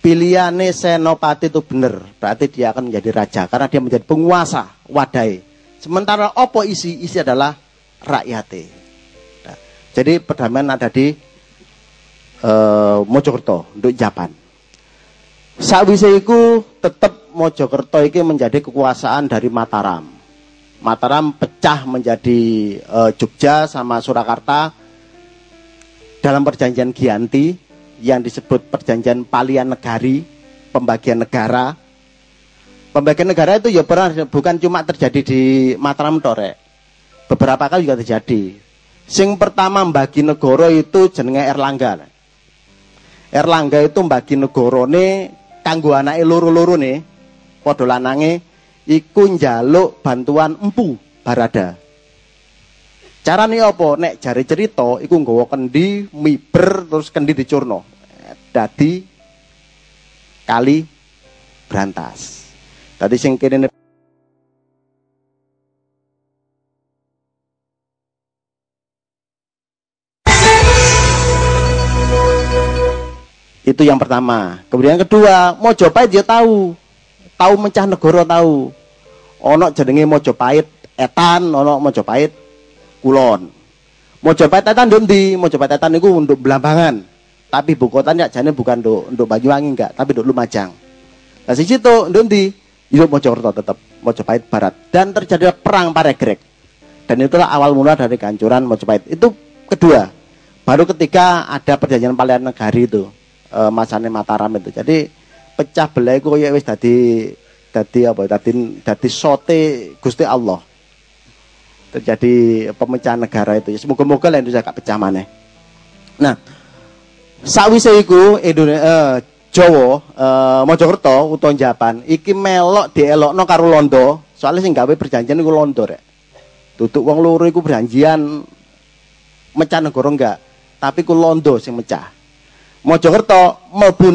pilihannya Senopati itu benar, berarti dia akan menjadi raja karena dia menjadi penguasa wadai. Sementara opo isi isi adalah rakyate. Nah, jadi perdamaian ada di eh, Mojokerto untuk Japan. Sakwise iku tetap Mojokerto iki menjadi kekuasaan dari Mataram. Mataram pecah menjadi eh, Jogja sama Surakarta dalam perjanjian Gianti yang disebut perjanjian Palian Negari, pembagian negara. Pembagian negara itu ya pernah bukan cuma terjadi di Mataram Tore. Beberapa kali juga terjadi. Sing pertama membagi negara itu jenenge Erlangga. Erlangga itu membagi negarane kanggo anake loro-loro nih, padha lanange iku njaluk bantuan empu Barada. Carane apa? Nek jari cerita iku nggawa kendi, miber terus kendi dicurno. Dadi kali berantas. Tadi sing kene Itu yang pertama. Kemudian yang kedua, Mojopahit dia tahu. Tahu mencah negara tahu. Ono jenenge Mojopahit etan, ono Mojopahit kulon. Mojopahit etan ndi? Mojopahit etan niku untuk Belambangan. Tapi ibu kotanya jane bukan untuk untuk Banyuwangi enggak, tapi untuk Lumajang. Di situ nduk ndi? Itu Mojokerto tetap Mojopahit Barat dan terjadi perang Paregrek. Dan itulah awal mula dari kehancuran Mojopahit. Itu kedua. Baru ketika ada perjanjian Palian Negari itu e, masane Mataram itu. Jadi pecah belah iku ya wis dadi dadi apa? Dadi dadi sote Gusti Allah. Terjadi pemecahan negara itu. Semoga-moga lah Indonesia gak pecah maneh. Nah, sawise iku Indonesia eh, Jawa eh, Mojokerto utawa Japan iki melok dielokno karo Londo. Soalnya sing gawe perjanjian iku Londo rek. Tutuk wong loro iku perjanjian mecah negara enggak, tapi ku Londo sing mecah. Mojokerto mlebu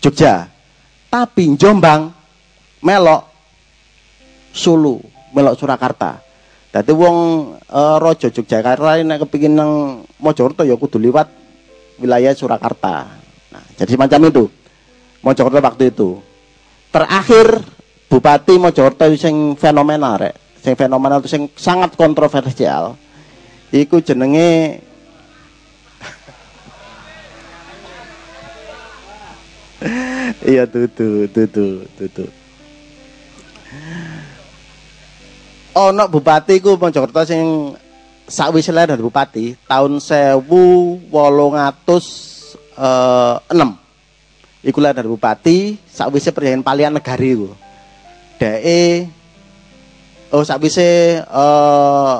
Jogja. Tapi Jombang melok Sulu, melok Surakarta. Dadi wong e, raja Yogyakarta nek kepengin nang Mojokerto ya kudu liwat wilayah Surakarta. Jadi semacam itu. Mojokerto waktu itu. Terakhir Bupati Mojokerto sing fenomenal rek. Sing fenomenal itu sing sangat kontroversial. Iku jenenge iya tutu tutu tutu ono bupati ku Mojokerto sing lahir dari bupati tahun 1806 iku lahir dari bupati sakwise perjanjian palian negari iku dheke oh sakwise eh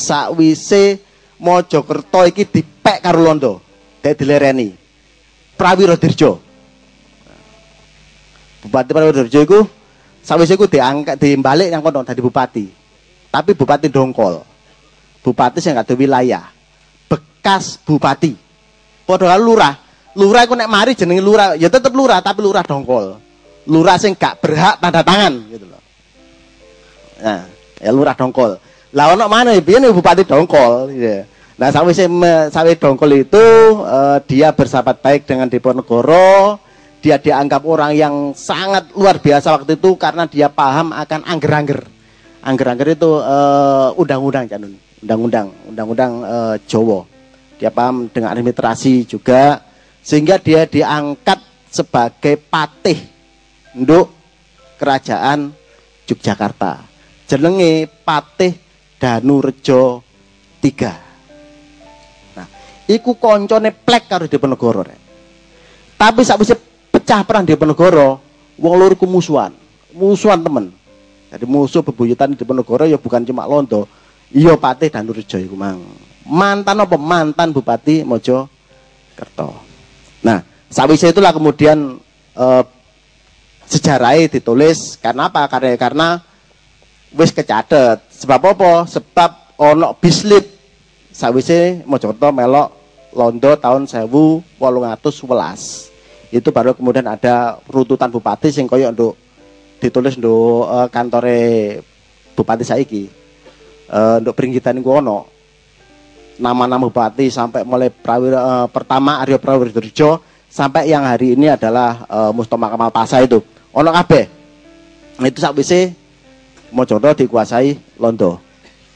sakwise Mojokerto iki dipek karo Londo dhek dilereni Prawiro Dirjo. Bupati Prawiro Dirjo itu sawise iku diangkat dibalik yang kono dadi bupati. Tapi bupati dongkol. Bupati sing gak wilayah. Bekas bupati. Padha lurah. Lurah iku nek mari jenenge lurah, ya tetep lurah tapi lurah dongkol. Lurah sing gak berhak tanda tangan gitu loh. Nah, ya lurah dongkol. Lah ono mana ya piye bupati dongkol gitu. Nah, sawise sawit dongkol itu uh, dia bersahabat baik dengan Diponegoro. Dia dianggap orang yang sangat luar biasa waktu itu karena dia paham akan angger-angger. Angger-angger itu uh, undang-undang Canun. Undang-undang, undang-undang uh, Jawa. Dia paham dengan administrasi juga sehingga dia diangkat sebagai patih untuk kerajaan Yogyakarta. Jenenge Patih Danurejo III iku koncone plek karo Diponegoro rek. Tapi sakwise pecah perang Diponegoro, wong loro ku musuhan. Temen. Jadi musuh bebuyutan Diponegoro ya bukan cuma Londo, iya Patih dan Nurjo iku mang. Mantan apa? Mantan Bupati Mojokerto. Nah, sawise itulah kemudian eh, sejarahnya ditulis karena apa? Karena karena wis kecatet. Sebab apa? Sebab ono bislit sawise Mojokerto melok Londo tahun 1811. Itu baru kemudian ada runtutan bupati sing koyo untuk ditulis untuk uh, kantore bupati saiki. Uh, untuk peringgitan iku ono. Nama-nama bupati sampai mulai prawira, uh, pertama Aryo Prawirjo sampai yang hari ini adalah uh, Mustoma Kamal Pasa itu. Ono kabeh. Nah, itu sakwise Mojokerto dikuasai Londo.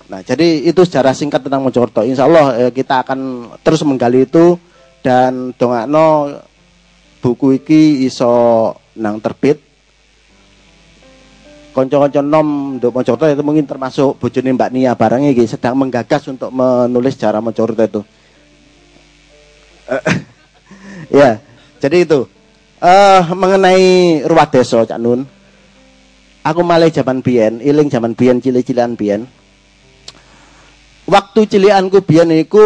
Nah, jadi itu sejarah singkat tentang Mojokerto. Insya Allah eh, kita akan terus menggali itu dan dongakno buku iki iso nang terbit. Konco-konco nom untuk Mojokerto itu mungkin termasuk bojone Mbak Nia barangnya iki sedang menggagas untuk menulis sejarah Mojokerto itu. ya, jadi itu. Uh, mengenai ruwah desa Cak Nun. Aku malah zaman biyen, iling zaman biyen cilik-cilikan biyen waktu cilianku biyen iku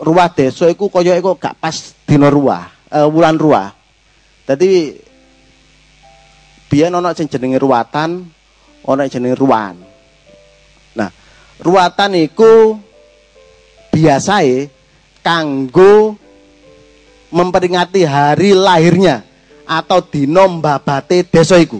ruah desa iku kaya iku gak pas dina ruah, uh, wulan ruah. Dadi biyen ana sing jenenge ruwatan, ana jenenge ruan. Nah, Ruatan iku biasae kanggo memperingati hari lahirnya atau dino mbabate desa iku.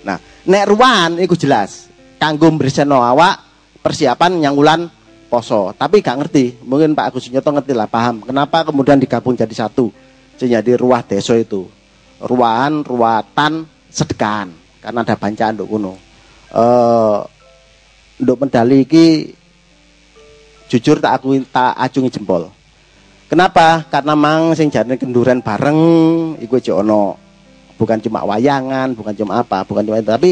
Nah, nek ruan iku jelas kanggo mbreseno awak persiapan nyanggulan poso. Tapi gak ngerti, mungkin Pak Agus Nyoto ngerti lah, paham. Kenapa kemudian digabung jadi satu? Jadi ruah desa itu. Ruan, ruatan, sedekahan. Karena ada bancaan untuk kuno. Eh untuk medali iki jujur tak aku tak acungi jempol. Kenapa? Karena mang sing jarene kenduran bareng iku aja. Bukan cuma wayangan, bukan cuma apa, bukan cuma itu, tapi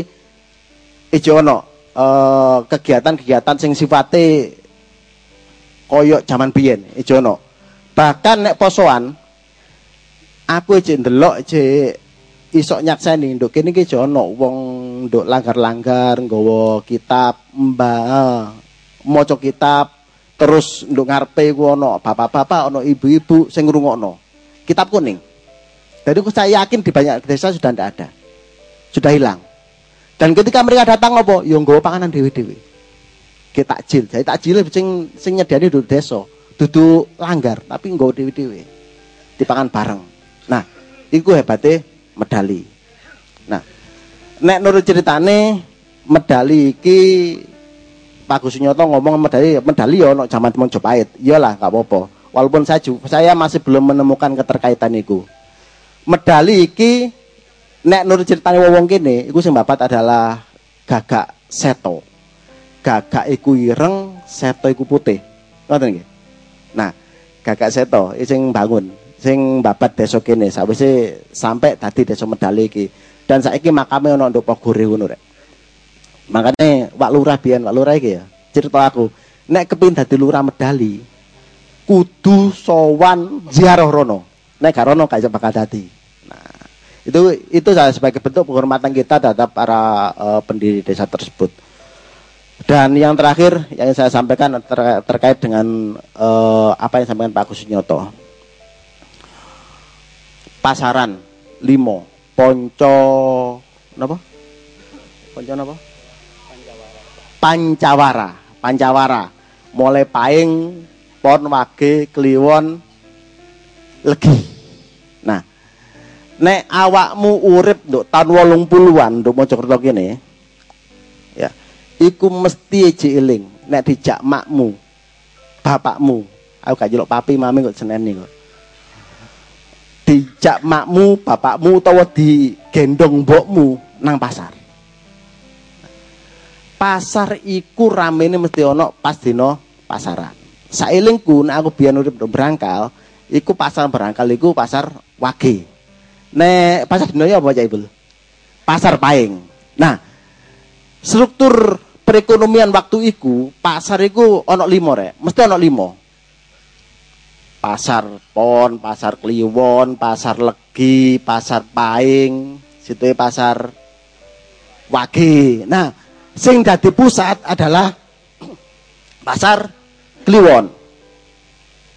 ijo ono eh, kegiatan-kegiatan sing sifate koyok zaman biyen ono. Bahkan nek posoan aku aja ndelok aja isok nyakseni nduk. Kene iki aja ono wong nduk langgar-langgar nggawa kitab mbah maca kitab terus nduk ngarepe ku bapak-bapak ono ibu-ibu sing ngrungokno. Kitab kuning. Jadi aku saya yakin di banyak desa sudah tidak ada. Sudah hilang. Dan ketika mereka datang apa? Yo nggawa panganan dewi-dewi kita takjil. Jadi takjil sing sing nyediani duduk desa. Duduk langgar tapi nggawa dewi-dewi dipangan bareng iku hebatnya medali nah nek nurut ceritane medali iki Pak Gus Nyoto ngomong medali medali ya ono zaman Mojopahit. Iyalah nggak apa-apa. Walaupun saya saya masih belum menemukan keterkaitan itu. Medali iki nek nurut ceritane wong kene iku sing babat adalah gagak seto. Gagak iku ireng, seto iku putih. Ngoten nggih. Nah, gagak seto sing bangun, sing babat desa kene sawise sampai tadi desa medali iki. Dan saiki makame ono nduk Pogore ngono rek. Makanya Wak Lurah biyen, Wak Lurah iki ya, cerita aku, nek kepin dadi lurah medali, kudu sowan ziarah rono. Nek gak rono iso bakal dadi. Nah, itu itu saya sebagai bentuk penghormatan kita terhadap para eh, pendiri desa tersebut. Dan yang terakhir yang saya sampaikan ter- terkait dengan eh, apa yang disampaikan Pak Agus Nyoto. Pasaran limo, ponco, apa? Ponco apa? Pancawara, Pancawara. Mulai paing, pon, wage, kliwon, legi. Nah, nek awakmu urip nduk tahun wolung puluhan nduk Mojokerto kene, ya, iku mesti eji eling nek dijak makmu, bapakmu, aku gak jeluk papi mami kok seneni kok. Dijak makmu, bapakmu utawa digendong mbokmu nang pasar pasar iku ramene mesti ono pas dino pasaran. Sailingku nek aku biyen urip nduk Brangkal, iku pasar Brangkal iku pasar wage. Nek pasar dino ya apa Cak Ibul? Pasar paing. Nah, struktur perekonomian waktu iku pasar iku ono limo rek, mesti ono limo. Pasar pon, pasar kliwon, pasar legi, pasar paing, situ pasar wage. Nah, sing dadi pusat adalah pasar kliwon.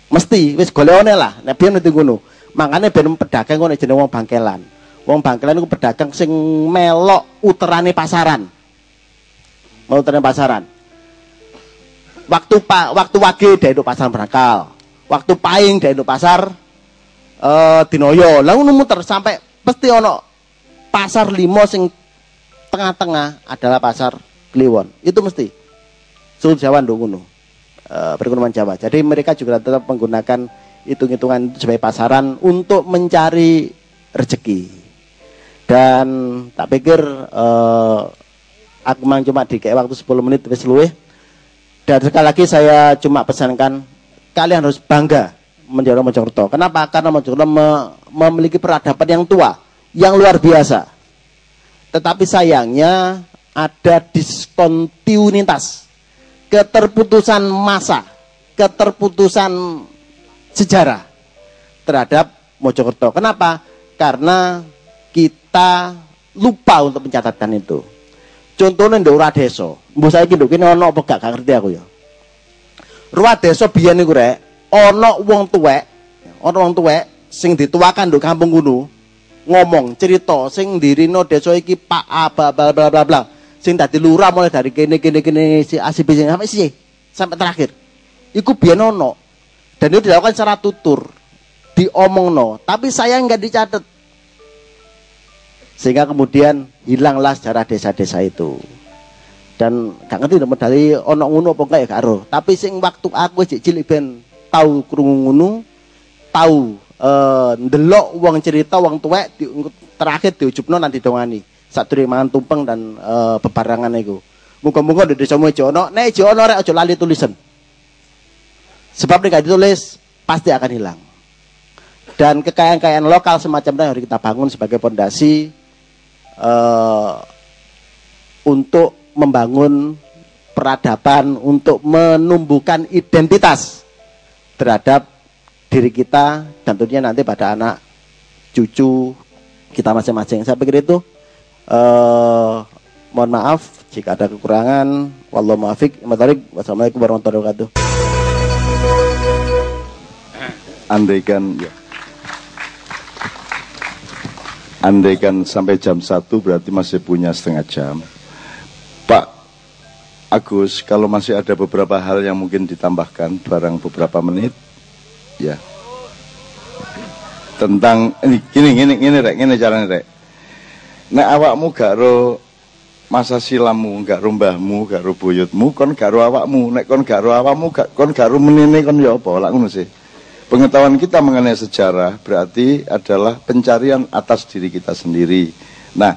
Mesti wis golekone lah, nek biyen ngerti ngono. Makane ben pedagang ngono jenenge wong bangkelan. Wong bangkelan iku pedagang sing melok uterane pasaran. Mau uterane pasaran. Waktu pak waktu wage dari pasar berangkal. Waktu paing dari pasar eh Dinoyo. Ngono muter sampai pasti ono pasar limo sing tengah-tengah adalah pasar Kliwon. Itu mesti. Suku Jawa nduk ngono. Eh, perekonomian Jawa. Jadi mereka juga tetap menggunakan hitung-hitungan itu sebagai pasaran untuk mencari rezeki. Dan tak pikir eh, aku memang cuma dikei waktu 10 menit luwih. Dan sekali lagi saya cuma pesankan kalian harus bangga menjadi Mojokerto. Kenapa? Karena Mojokerto me- memiliki peradaban yang tua, yang luar biasa. Tetapi sayangnya ada diskontinuitas, keterputusan masa, keterputusan sejarah terhadap Mojokerto. Kenapa? Karena kita lupa untuk mencatatkan itu. Contohnya di ura desa. Mbok saiki nduk kene ana apa gak ngerti aku ya. Ruwa desa biyen niku rek, ana wong tuwek, ana wong tuwek sing dituakan nduk kampung kuno ngomong cerita sing dirino desa iki Pak A bla bla bla bla sing dadi lurah mulai dari kene kene kene si ACB sampai si sampai terakhir. Iku biyen ono. Dan itu dilakukan secara tutur. Diomongno, tapi saya nggak dicatat. Sehingga kemudian hilanglah sejarah desa-desa itu. Dan gak ngerti medali ono ngono apa enggak ya karo. Tapi sing waktu aku cek cilik ben tahu krungu ngono, tahu eh ndelok wong cerita wong tuwek di, terakhir diujupno nanti dongani. Sadurunge mangan tumpeng dan eh, bebarangan iku. Muga-muga di desa aja ono, nek aja ono rek aja lali tulisan. Sebab nek ditulis pasti akan hilang. Dan kekayaan-kekayaan lokal semacam itu harus kita bangun sebagai pondasi eh, untuk membangun peradaban, untuk menumbuhkan identitas terhadap diri kita dan tentunya nanti pada anak cucu kita masing-masing. Saya pikir itu eh, mohon maaf jika ada kekurangan. Wallahu muwaffiq. Wassalamualaikum warahmatullahi wabarakatuh. andaikan ya. Andaikan sampai jam 1 berarti masih punya setengah jam. Pak Agus, kalau masih ada beberapa hal yang mungkin ditambahkan barang beberapa menit, ya. Tentang ini gini gini gini rek, gini caranya rek. Nek awakmu gak ro masa silammu, gak ro mbahmu, gak ro buyutmu, kon gak ro awakmu. Nek kon gak ro awakmu, gak, kon gak ro menene kon ya apa? Lak ngono sih. Pengetahuan kita mengenai sejarah berarti adalah pencarian atas diri kita sendiri. Nah,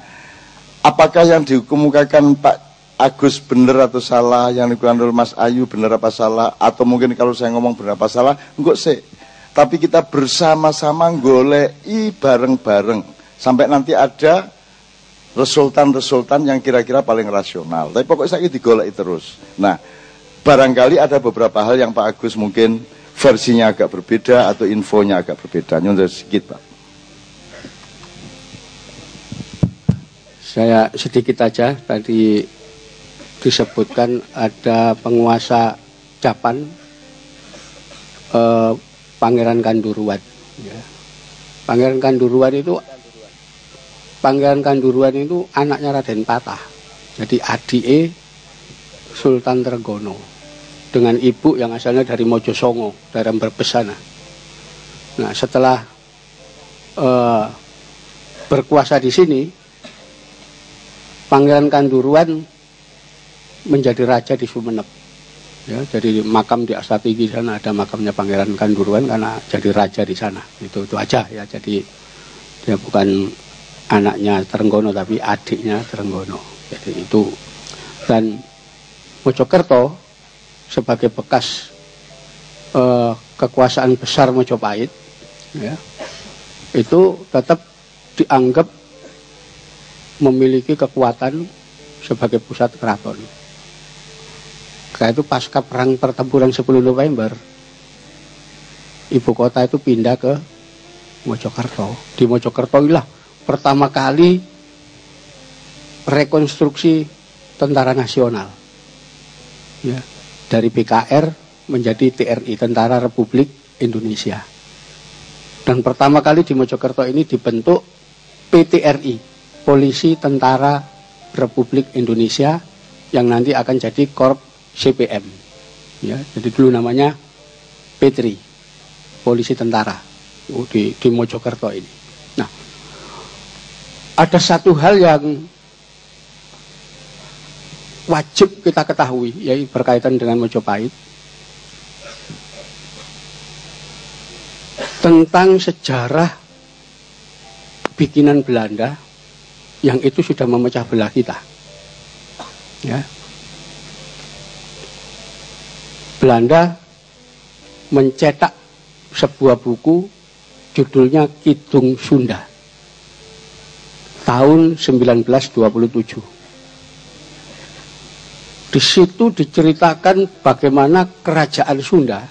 apakah yang dikemukakan Pak Agus benar atau salah, yang oleh Mas Ayu benar apa salah, atau mungkin kalau saya ngomong benar apa salah, enggak sih. Tapi kita bersama-sama golei bareng-bareng sampai nanti ada resultan-resultan yang kira-kira paling rasional. Tapi pokoknya saya digolek terus. Nah, barangkali ada beberapa hal yang Pak Agus mungkin versinya agak berbeda atau infonya agak berbeda. Nyontek sedikit, Pak. Saya sedikit aja tadi disebutkan ada penguasa Japan eh, Pangeran Kanduruan. Ya. Pangeran Kanduruan itu Pangeran Kanduruan itu anaknya Raden Patah. Jadi adike Sultan Trenggono dengan ibu yang asalnya dari Mojosongo, dari Brebes sana. Nah, setelah uh, berkuasa di sini, Pangeran Kanduruan menjadi raja di Sumeneb. Ya, jadi makam di Astati di sana ada makamnya Pangeran Kanduruan karena jadi raja di sana. Itu itu aja ya. Jadi dia bukan anaknya Trenggono tapi adiknya Trenggono. Jadi itu dan Mojokerto sebagai bekas uh, kekuasaan besar Mojopahit ya, itu tetap dianggap memiliki kekuatan sebagai pusat keraton. Karena itu pasca perang pertempuran 10 November, ibu kota itu pindah ke Mojokerto. Di Mojokerto inilah pertama kali rekonstruksi tentara nasional. Ya, dari BKR menjadi TRI, Tentara Republik Indonesia. Dan pertama kali di Mojokerto ini dibentuk PTRI, Polisi Tentara Republik Indonesia yang nanti akan jadi Korp CPM. Ya, jadi dulu namanya Petri, polisi tentara oh, di, di Mojokerto ini. Nah, ada satu hal yang wajib kita ketahui, yaitu berkaitan dengan Mojopahit. Tentang sejarah bikinan Belanda yang itu sudah memecah belah kita. Ya, Belanda mencetak sebuah buku judulnya Kidung Sunda tahun 1927. Di situ diceritakan bagaimana kerajaan Sunda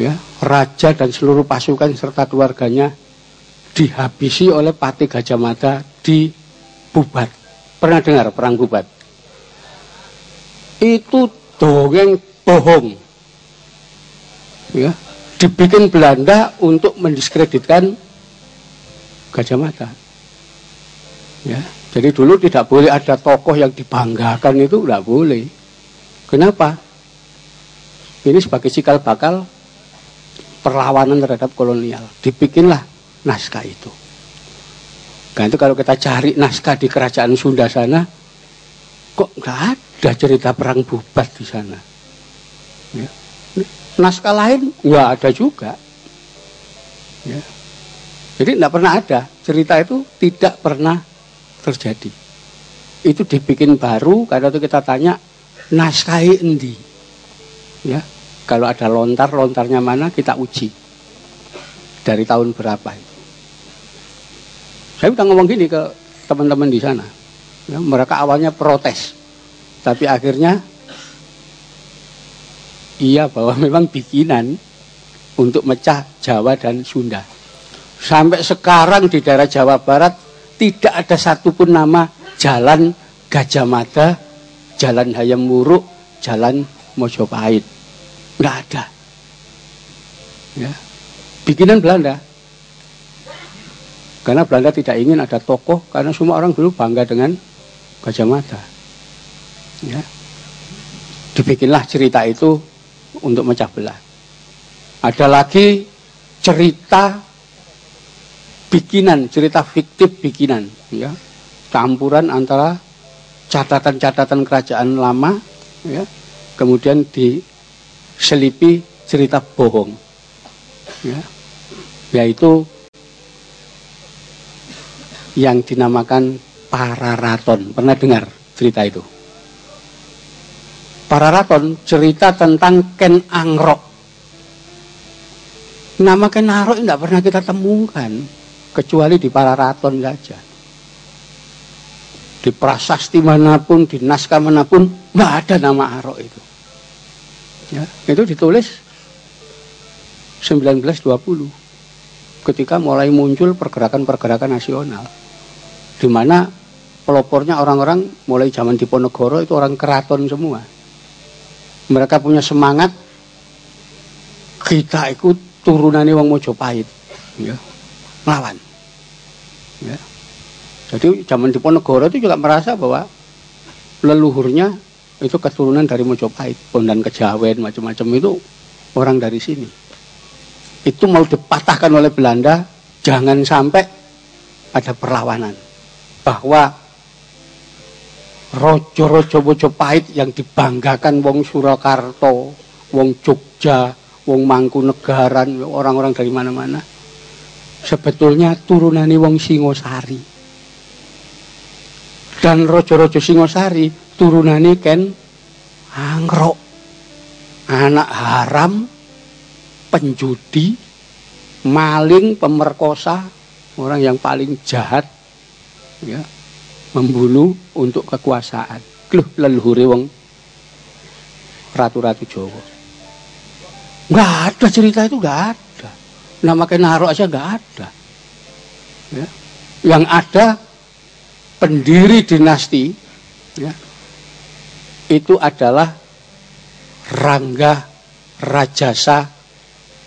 ya, raja dan seluruh pasukan serta keluarganya dihabisi oleh Pati Gajah Mada di Bubat. Pernah dengar perang Bubat? Itu dongeng bohong. Ya, dibikin Belanda untuk mendiskreditkan Gajah Mada. Ya, Jadi dulu tidak boleh ada tokoh yang dibanggakan itu tidak boleh. Kenapa? Ini sebagai cikal bakal perlawanan terhadap kolonial. Dibikinlah naskah itu. Nah itu kalau kita cari naskah di kerajaan Sunda sana, kok nggak ada cerita perang bubat di sana. Ya. Naskah lain nggak ada juga. Ya. Jadi tidak pernah ada cerita itu tidak pernah terjadi. Itu dibikin baru karena itu kita tanya naskahi endi. Ya, kalau ada lontar, lontarnya mana kita uji. Dari tahun berapa itu. Saya udah ngomong gini ke teman-teman di sana. Ya, mereka awalnya protes. Tapi akhirnya iya bahwa memang bikinan untuk mecah Jawa dan Sunda. Sampai sekarang di daerah Jawa Barat tidak ada satupun nama jalan Gajah Mada, jalan Hayam Muruk, jalan Mojopahit. Nggak ada. Ya. Bikinan Belanda. Karena Belanda tidak ingin ada tokoh, karena semua orang dulu bangga dengan Gajah Mada. Ya. Dibikinlah cerita itu untuk mecah belah. Ada lagi cerita bikinan, cerita fiktif bikinan, ya. Campuran antara catatan-catatan kerajaan lama, ya. Kemudian di selipi cerita bohong. Ya. Yaitu yang dinamakan Pararaton. Pernah dengar cerita itu? Pararaton cerita tentang Ken Angrok. Nama Ken Angrok tidak pernah kita temukan kecuali di Pararaton saja. Di prasasti mana pun, di naskah mana pun, nggak ada nama Arok itu. Ya, itu ditulis 1920 ketika mulai muncul pergerakan-pergerakan nasional di mana pelopornya orang-orang mulai zaman Diponegoro itu orang keraton semua mereka punya semangat. Kita ikut turunannya wong Mojopahit. Ya. Melawan. Ya. Jadi zaman Diponegoro itu juga merasa bahwa leluhurnya itu keturunan dari Mojopahit, Bondan Kejawen, macam-macam itu orang dari sini. Itu mau dipatahkan oleh Belanda, jangan sampai ada perlawanan. Bahwa rojo-rojo Mojopahit yang dibanggakan wong Surakarta, wong Jogja, wong Mangkunegaran, orang-orang dari mana-mana. Sebetulnya turunannya wong Singosari. Dan rojo-rojo Singosari turunane ken angrok anak haram penjudi maling pemerkosa orang yang paling jahat ya membunuh untuk kekuasaan Loh, leluhure wong ratu-ratu Jawa nggak ada cerita itu nggak ada nama kenaro aja nggak ada ya. yang ada pendiri dinasti ya, itu adalah Rangga Rajasa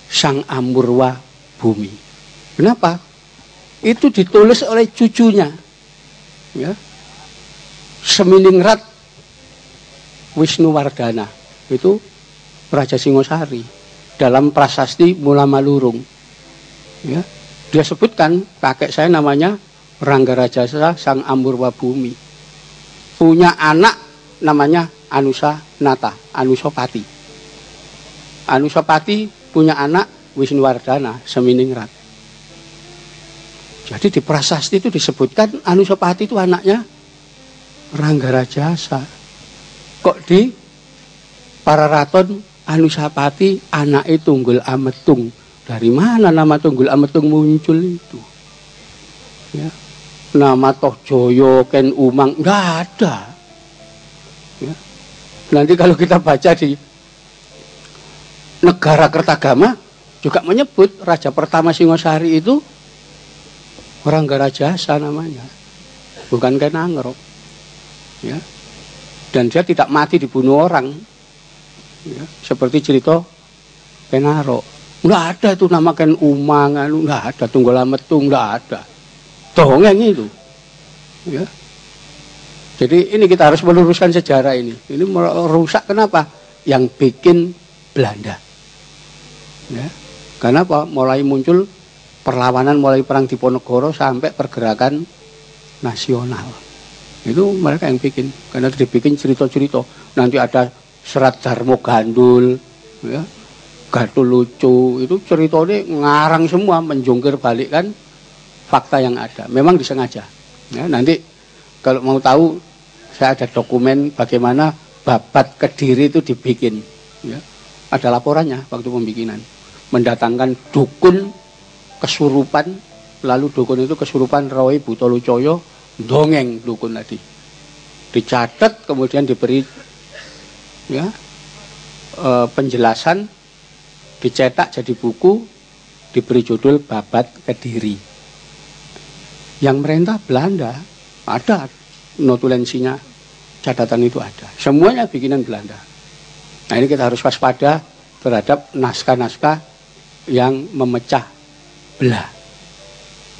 Sang Amurwa Bumi. Kenapa? Itu ditulis oleh cucunya. Ya. Seminingrat Wisnu Wardana. Itu Raja Singosari dalam prasasti Mula Malurung. Ya. Dia sebutkan kakek saya namanya Rangga Rajasa Sang Amurwa Bumi. Punya anak namanya Anusa Nata, Anusopati. Anusopati punya anak Wisnuwardana, Seminingrat. Jadi di prasasti itu disebutkan Anusopati itu anaknya Ranggarajasa. Kok di Pararaton Anusapati anak itu Tunggul Ametung. Dari mana nama Tunggul Ametung muncul itu? Ya. Nama Toh Joyo, Ken Umang, nggak ada. Ya. Nanti kalau kita baca di negara Kertagama juga menyebut raja pertama Singosari itu orang Garajasa namanya, bukan Kenangro. Ya. Dan dia tidak mati dibunuh orang. Ya. Seperti cerita Kenaro. Enggak ada itu nama Ken Umang, enggak ada Tunggul Metung, enggak ada. Dongeng itu. Ya. Jadi ini kita harus meluruskan sejarah ini. Ini merusak kenapa? Yang bikin Belanda. Ya. Karena apa? Mulai muncul perlawanan mulai perang Diponegoro sampai pergerakan nasional. Itu mereka yang bikin. Karena dibikin cerita-cerita. Nanti ada serat Darmo Gandul, ya. Gatul lucu, itu ceritanya ngarang semua, menjungkir balik kan fakta yang ada. Memang disengaja. Ya, nanti kalau mau tahu saya ada dokumen bagaimana babat kediri itu dibikin ya. ada laporannya waktu pembikinan mendatangkan dukun kesurupan lalu dukun itu kesurupan Roy Butolucoyo dongeng dukun tadi dicatat kemudian diberi ya e, penjelasan dicetak jadi buku diberi judul babat kediri yang merintah Belanda ada notulensinya catatan itu ada. Semuanya bikinan Belanda. Nah ini kita harus waspada terhadap naskah-naskah yang memecah belah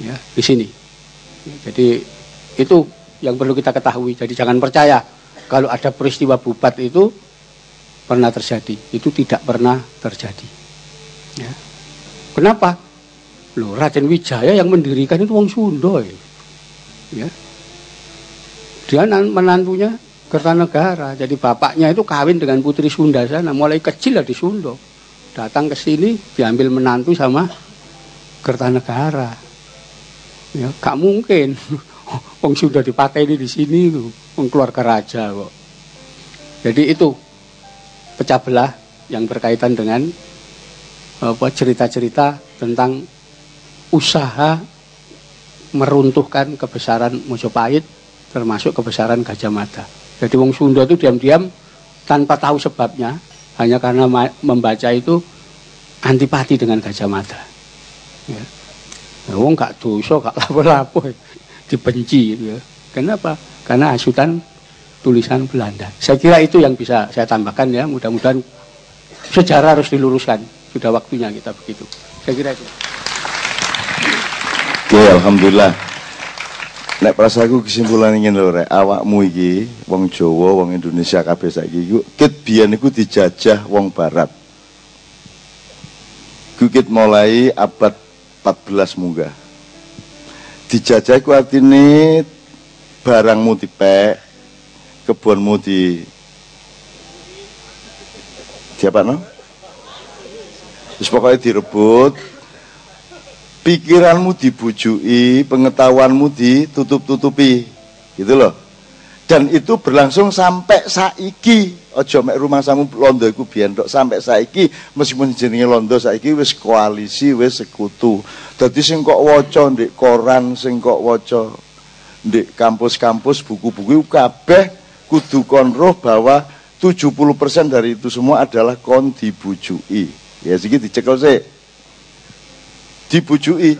ya di sini. Jadi itu yang perlu kita ketahui. Jadi jangan percaya kalau ada peristiwa bubat itu pernah terjadi. Itu tidak pernah terjadi. Ya. Kenapa? Loh, Raden Wijaya yang mendirikan itu Wong Sunda. Ya dia menantunya Kertanegara. Jadi bapaknya itu kawin dengan putri Sunda sana. Mulai kecil lah di Sunda. Datang ke sini diambil menantu sama Kertanegara. Ya, gak mungkin. Wong sudah dipakai di sini tuh, wong keluarga raja kok. Jadi itu pecah belah yang berkaitan dengan apa cerita-cerita tentang usaha meruntuhkan kebesaran Mojopahit termasuk kebesaran Gajah Mada. Jadi wong Sunda itu diam-diam tanpa tahu sebabnya hanya karena membaca itu antipati dengan Gajah Mada. Ya. ya wong gak dosa, gak lapo-lapo dibenci ya. Kenapa? Karena hasutan tulisan Belanda. Saya kira itu yang bisa saya tambahkan ya. Mudah-mudahan sejarah harus diluruskan. Sudah waktunya kita begitu. Saya kira itu. Oke, alhamdulillah. Nek prasaku kesimpulan ingin lho rek, awakmu iki wong Jawa, wong Indonesia kabeh saiki iku kit biyen iku dijajah wong barat. Kukit mulai abad 14 munggah. Dijajah iku artine barangmu dipek, kebunmu di siapa no? Terus pokoknya direbut, pikiranmu dibujui, pengetahuanmu ditutup-tutupi. Gitu loh. Dan itu berlangsung sampai saiki. Ojo mek rumah samu londo iku biyen tok sampai saiki meskipun jenenge londo saiki wis koalisi, wis sekutu. Dadi sing kok waca ndek koran, sing kok waca ndek kampus-kampus buku-buku kabeh kudu kon roh bahwa 70% dari itu semua adalah kon dibujui. Ya siki dicekel sih dibujui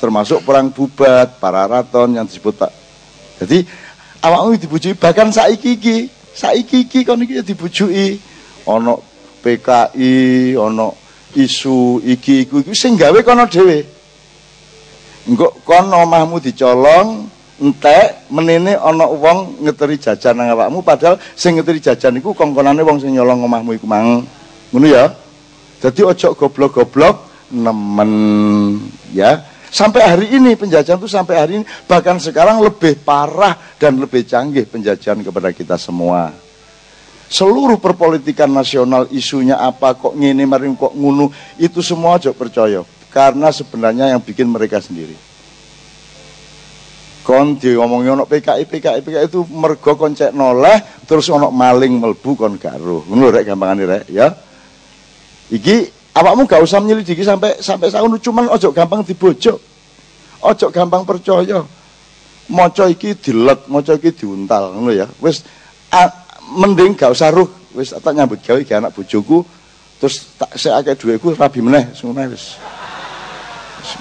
termasuk perang bubat, para raton yang disebut Pak. Jadi awakmu dibujui bahkan saiki iki, saiki iki kon iki dibujui. Ono PKI, ono isu iki iku iki sing gawe kono dhewe. Engko kono omahmu dicolong, entek menene ana wong ngeteri jajan nang awakmu padahal sing ngeteri jajan iku kongkonane wong sing nyolong omahmu iku mang. Ngono ya. Jadi ojo goblok-goblok nemen ya sampai hari ini penjajahan itu sampai hari ini. Bahkan sekarang lebih parah dan lebih canggih penjajahan kepada kita semua. Seluruh perpolitikan nasional isunya apa kok ngini maring kok ngunu itu semua aja percaya. Karena sebenarnya yang bikin mereka sendiri. Kon diomongin ono PKI PKI PKI itu mergo kon cek noleh terus ono maling melbu kon garuh. Ngono rek gampangane rek ya. Iki Awakmu gak usah menyelidiki sampai sampai sahun cuman ojo gampang dibojok. Ojo gampang percaya. Maca iki dilet, maca iki diuntal ngono ya. Wis mending gak usah ruh, wis tak nyambut gawe iki anak bojoku terus tak sekake dhuwitku rabi meneh ngono wis.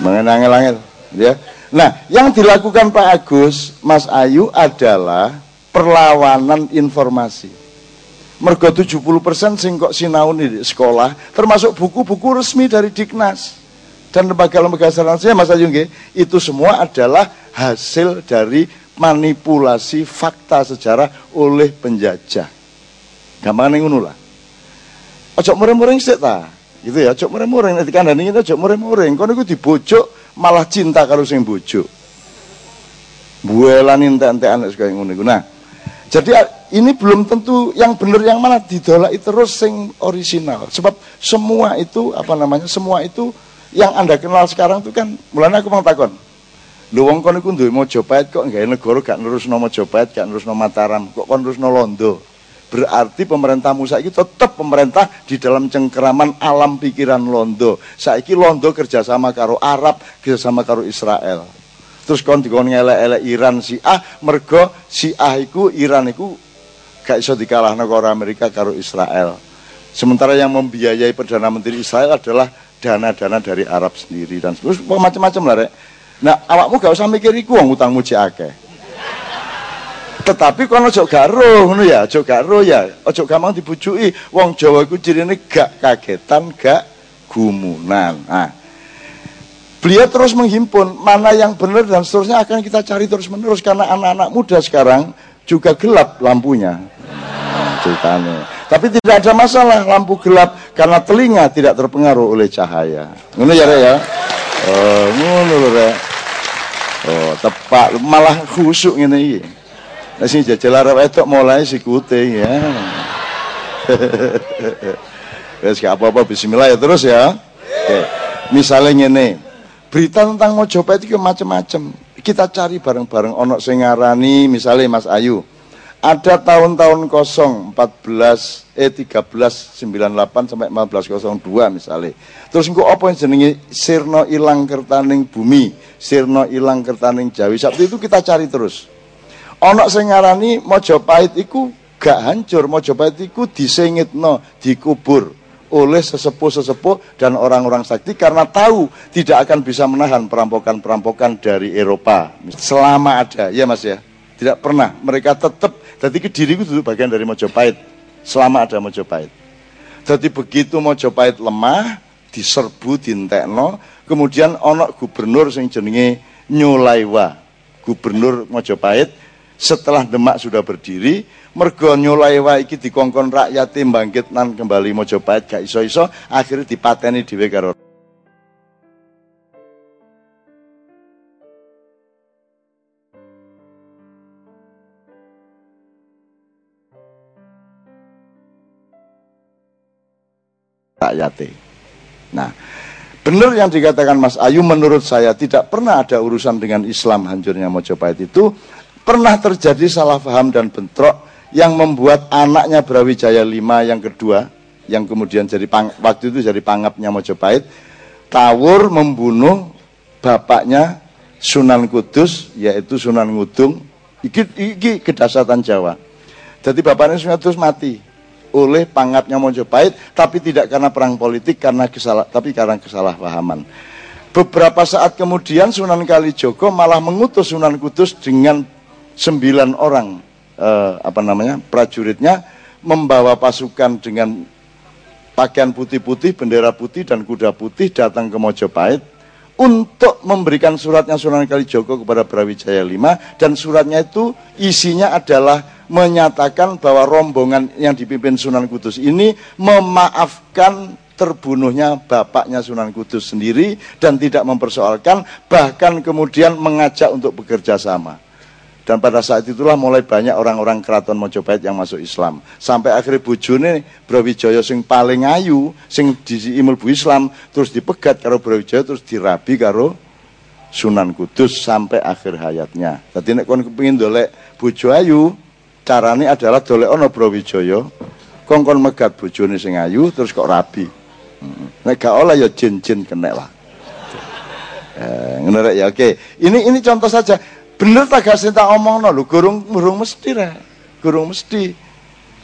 Mengenang-angel ya. Nah, yang dilakukan Pak Agus, Mas Ayu adalah perlawanan informasi mergo 70% sing kok sinau di sekolah termasuk buku-buku resmi dari Diknas dan lembaga-lembaga selanjutnya Mas Ayu itu semua adalah hasil dari manipulasi fakta sejarah oleh penjajah. Gampang ngono lah. Ojo muring-muring sik ta. Gitu ya, ojo muring-muring nek dikandani ngene ojo muring-muring. Kono iku dibojok malah cinta karo sing bojo. Buelan entek-entekan nek kaya ngono iku. Nah, jadi ini belum tentu yang benar yang mana didolaki terus sing original. Sebab semua itu apa namanya? Semua itu yang Anda kenal sekarang itu kan mulanya aku mau takon. Lho wong kono iku duwe Mojopahit kok gawe negara gak nerusno Mojopahit, gak nerusno Mataram, kok kon nerusno Londo. Berarti pemerintah Musa itu tetap pemerintah di dalam cengkeraman alam pikiran Londo. Saiki Londo kerjasama karo Arab, kerjasama karo Israel. Terus kon dikon ngelek-elek Iran si ah mergo si ah iku Iran iku gak iso dikalahno karo Amerika karo Israel. Sementara yang membiayai Perdana Menteri Israel adalah dana-dana dari Arab sendiri dan terus macam-macam lah rek. Nah, awakmu gak usah mikir iku wong utangmu cek akeh. Tetapi kono ojo garo ngono ya, ojo garo ya, ojo gampang dibujuki. Wong Jawa iku cirine gak kagetan, gak gumunan. Nah, beliau terus menghimpun mana yang benar dan seterusnya akan kita cari terus menerus karena anak-anak muda sekarang juga gelap lampunya. Ceritanya. Tapi tidak ada masalah lampu gelap karena telinga tidak terpengaruh oleh cahaya. Ngono ya, ya? Oh, ngono. Oh, tepak malah khusuk ngene iki. Lah sing jajal arep etok mulai sikute ya. Wes gak apa-apa bismillah ya terus ya. Oke. Misalnya ngene. Berita tentang Mojopahit itu macam-macam. Kita cari bareng-bareng ono sing ngarani misalnya Mas Ayu. Ada tahun-tahun kosong 14 eh 1398 sampai 1402 misalnya. Terus engko apa yang jenenge sirno ilang kertaning bumi, sirno ilang kertaning Jawi. Sabtu itu kita cari terus. Ono sing ngarani Mojopahit iku gak hancur, Mojopahit iku disengitno, dikubur oleh sesepuh-sesepuh dan orang-orang sakti karena tahu tidak akan bisa menahan perampokan-perampokan dari Eropa. Selama ada, ya Mas ya. Tidak pernah mereka tetap jadi kediriku duduk bagian dari Mojopahit selama ada Mojopahit. Jadi begitu Mojopahit lemah, diserbu dintekno, kemudian ono gubernur sing jenenge Nyulaiwa. Gubernur Mojopahit setelah Demak sudah berdiri, mergo Nyulaiwa iki dikongkon rakyat bangkit nan kembali Mojopahit gak iso-iso, akhirnya dipateni dhewe karo rakyate. Nah, benar yang dikatakan Mas Ayu menurut saya tidak pernah ada urusan dengan Islam hancurnya Mojopahit itu pernah terjadi salah paham dan bentrok yang membuat anaknya Brawijaya V yang kedua yang kemudian jadi pang, waktu itu jadi pangapnya Mojopahit tawur membunuh bapaknya Sunan Kudus yaitu Sunan Ngudung iki, iki kedasatan Jawa jadi bapaknya Sunan Kudus mati oleh pangapnya Mojopahit tapi tidak karena perang politik karena kesalah tapi karena kesalahpahaman. Beberapa saat kemudian Sunan Kalijogo malah mengutus Sunan Kudus dengan sembilan orang eh, apa namanya prajuritnya membawa pasukan dengan pakaian putih-putih, bendera putih dan kuda putih datang ke Mojopahit untuk memberikan suratnya Sunan Kalijogo kepada Brawijaya V dan suratnya itu isinya adalah menyatakan bahwa rombongan yang dipimpin Sunan Kudus ini memaafkan terbunuhnya bapaknya Sunan Kudus sendiri dan tidak mempersoalkan bahkan kemudian mengajak untuk bekerja sama. Dan pada saat itulah mulai banyak orang-orang keraton Mojopahit yang masuk Islam. Sampai akhirnya bujune Brawijaya sing paling ayu, sing bu Islam, terus dipegat karo Brawijaya, terus dirabi karo Sunan Kudus sampai akhir hayatnya. Jadi nek kon kepingin dolek bojo ayu, carane adalah dolek ono Brawijaya kongkon megat bojone sing ayu terus kok rabi hmm. nek gak oleh ya jin-jin kena lah eh, ya oke ini ini contoh saja bener tak gak sing tak omongno? Lho gurung gurung mesti ra gurung mesti.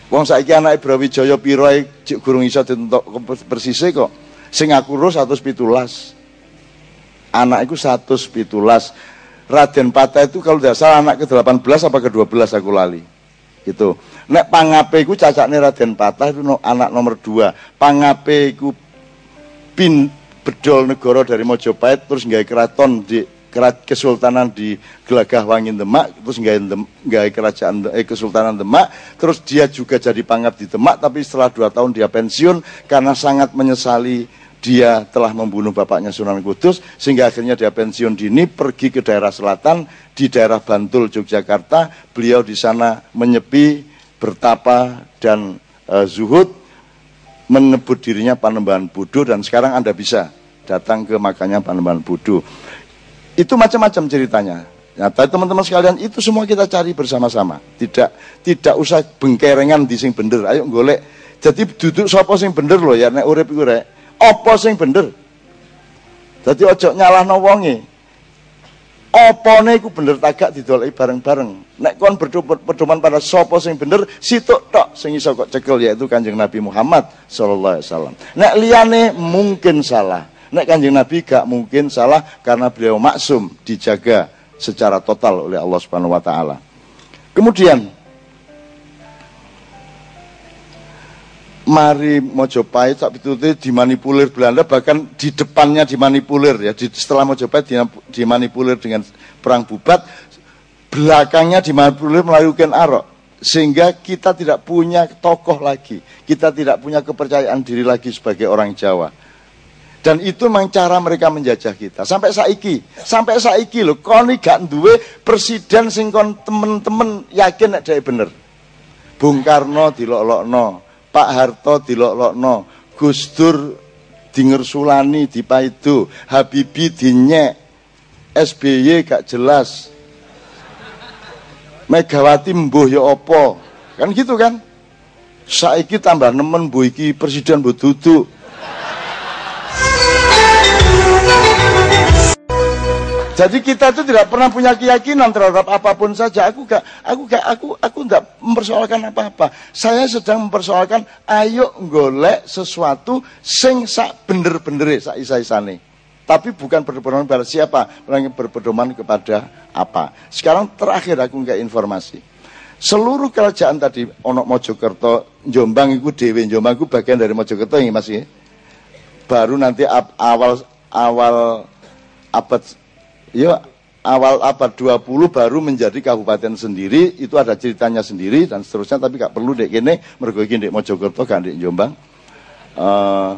Wong saiki anak Brawijaya piro gurung iso ditentok persise kok. Sing aku ro 117 anak iku 117 Raden Patah itu kalau tidak salah anak ke-18 apa ke-12 aku lali. Gitu. Nek pangape iku cacakne Raden Patah itu no, anak nomor dua. Pangape iku pin bedol negara dari Mojopahit terus nggak keraton di kesultanan di Gelagah Wangin Demak terus nggak kerajaan eh, kesultanan Demak terus dia juga jadi pangkat di Demak tapi setelah dua tahun dia pensiun karena sangat menyesali dia telah membunuh bapaknya Sunan Kudus sehingga akhirnya dia pensiun dini pergi ke daerah selatan di daerah Bantul Yogyakarta beliau di sana menyepi bertapa dan eh, zuhud menyebut dirinya Panembahan Budo dan sekarang Anda bisa datang ke makanya Panembahan Budo. Itu macam-macam ceritanya. Ya, tapi teman-teman sekalian itu semua kita cari bersama-sama. Tidak tidak usah bengkerengan di sing bener. Ayo golek. Jadi duduk sapa sing bener loh ya nek urip iku rek. Apa sing bener? Jadi ojo nyalahno wonge. Opone iku bener tagak didoleki bareng-bareng. Nek kon berdoman pada sapa sing bener, situk tok sing iso kok cekel yaitu Kanjeng Nabi Muhammad sallallahu alaihi wasallam. Nek liyane mungkin salah. Nek Kanjeng Nabi gak mungkin salah karena beliau maksum dijaga secara total oleh Allah Subhanahu wa taala. Kemudian mari Mojopahit sak pitute dimanipulir Belanda bahkan di depannya dimanipulir ya. Di, setelah Mojopahit dimanipulir dengan perang bubat belakangnya dimanipulir melalui Ken Arok. Sehingga kita tidak punya tokoh lagi kita tidak punya kepercayaan diri lagi sebagai orang Jawa dan itu memang cara mereka menjajah kita sampai saiki sampai saiki loh koni gak duwe presiden sing kon temen-temen yakin dhek bener Bung Karno dilok-lokno, Pak Harto dilok-lokno, Gus Dur dingersulani dipaido, Habibie dinyek, SBY gak jelas. Megawati mbuh ya apa? Kan gitu kan? Saiki tambah nemen mbuh iki presiden mbuh duduk. Jadi kita itu tidak pernah punya keyakinan terhadap apa pun saja. Aku gak, aku gak, aku, aku tidak mempersoalkan apa-apa. Saya sedang mempersoalkan, ayo golek sesuatu sing sak bener-bener sak isa-isane. Tapi bukan berpedoman pada siapa, berpedoman kepada apa. Sekarang terakhir aku nggak informasi. Seluruh kerajaan tadi, Onok Mojokerto, Jombang itu Dewi, Jombang itu bagian dari Mojokerto ini masih. Baru nanti awal awal abad ya awal abad 20 baru menjadi kabupaten sendiri. Itu ada ceritanya sendiri dan seterusnya tapi gak perlu dek. Kene mergo iki ndek Mojokerto gak ndek Jombang. Eh,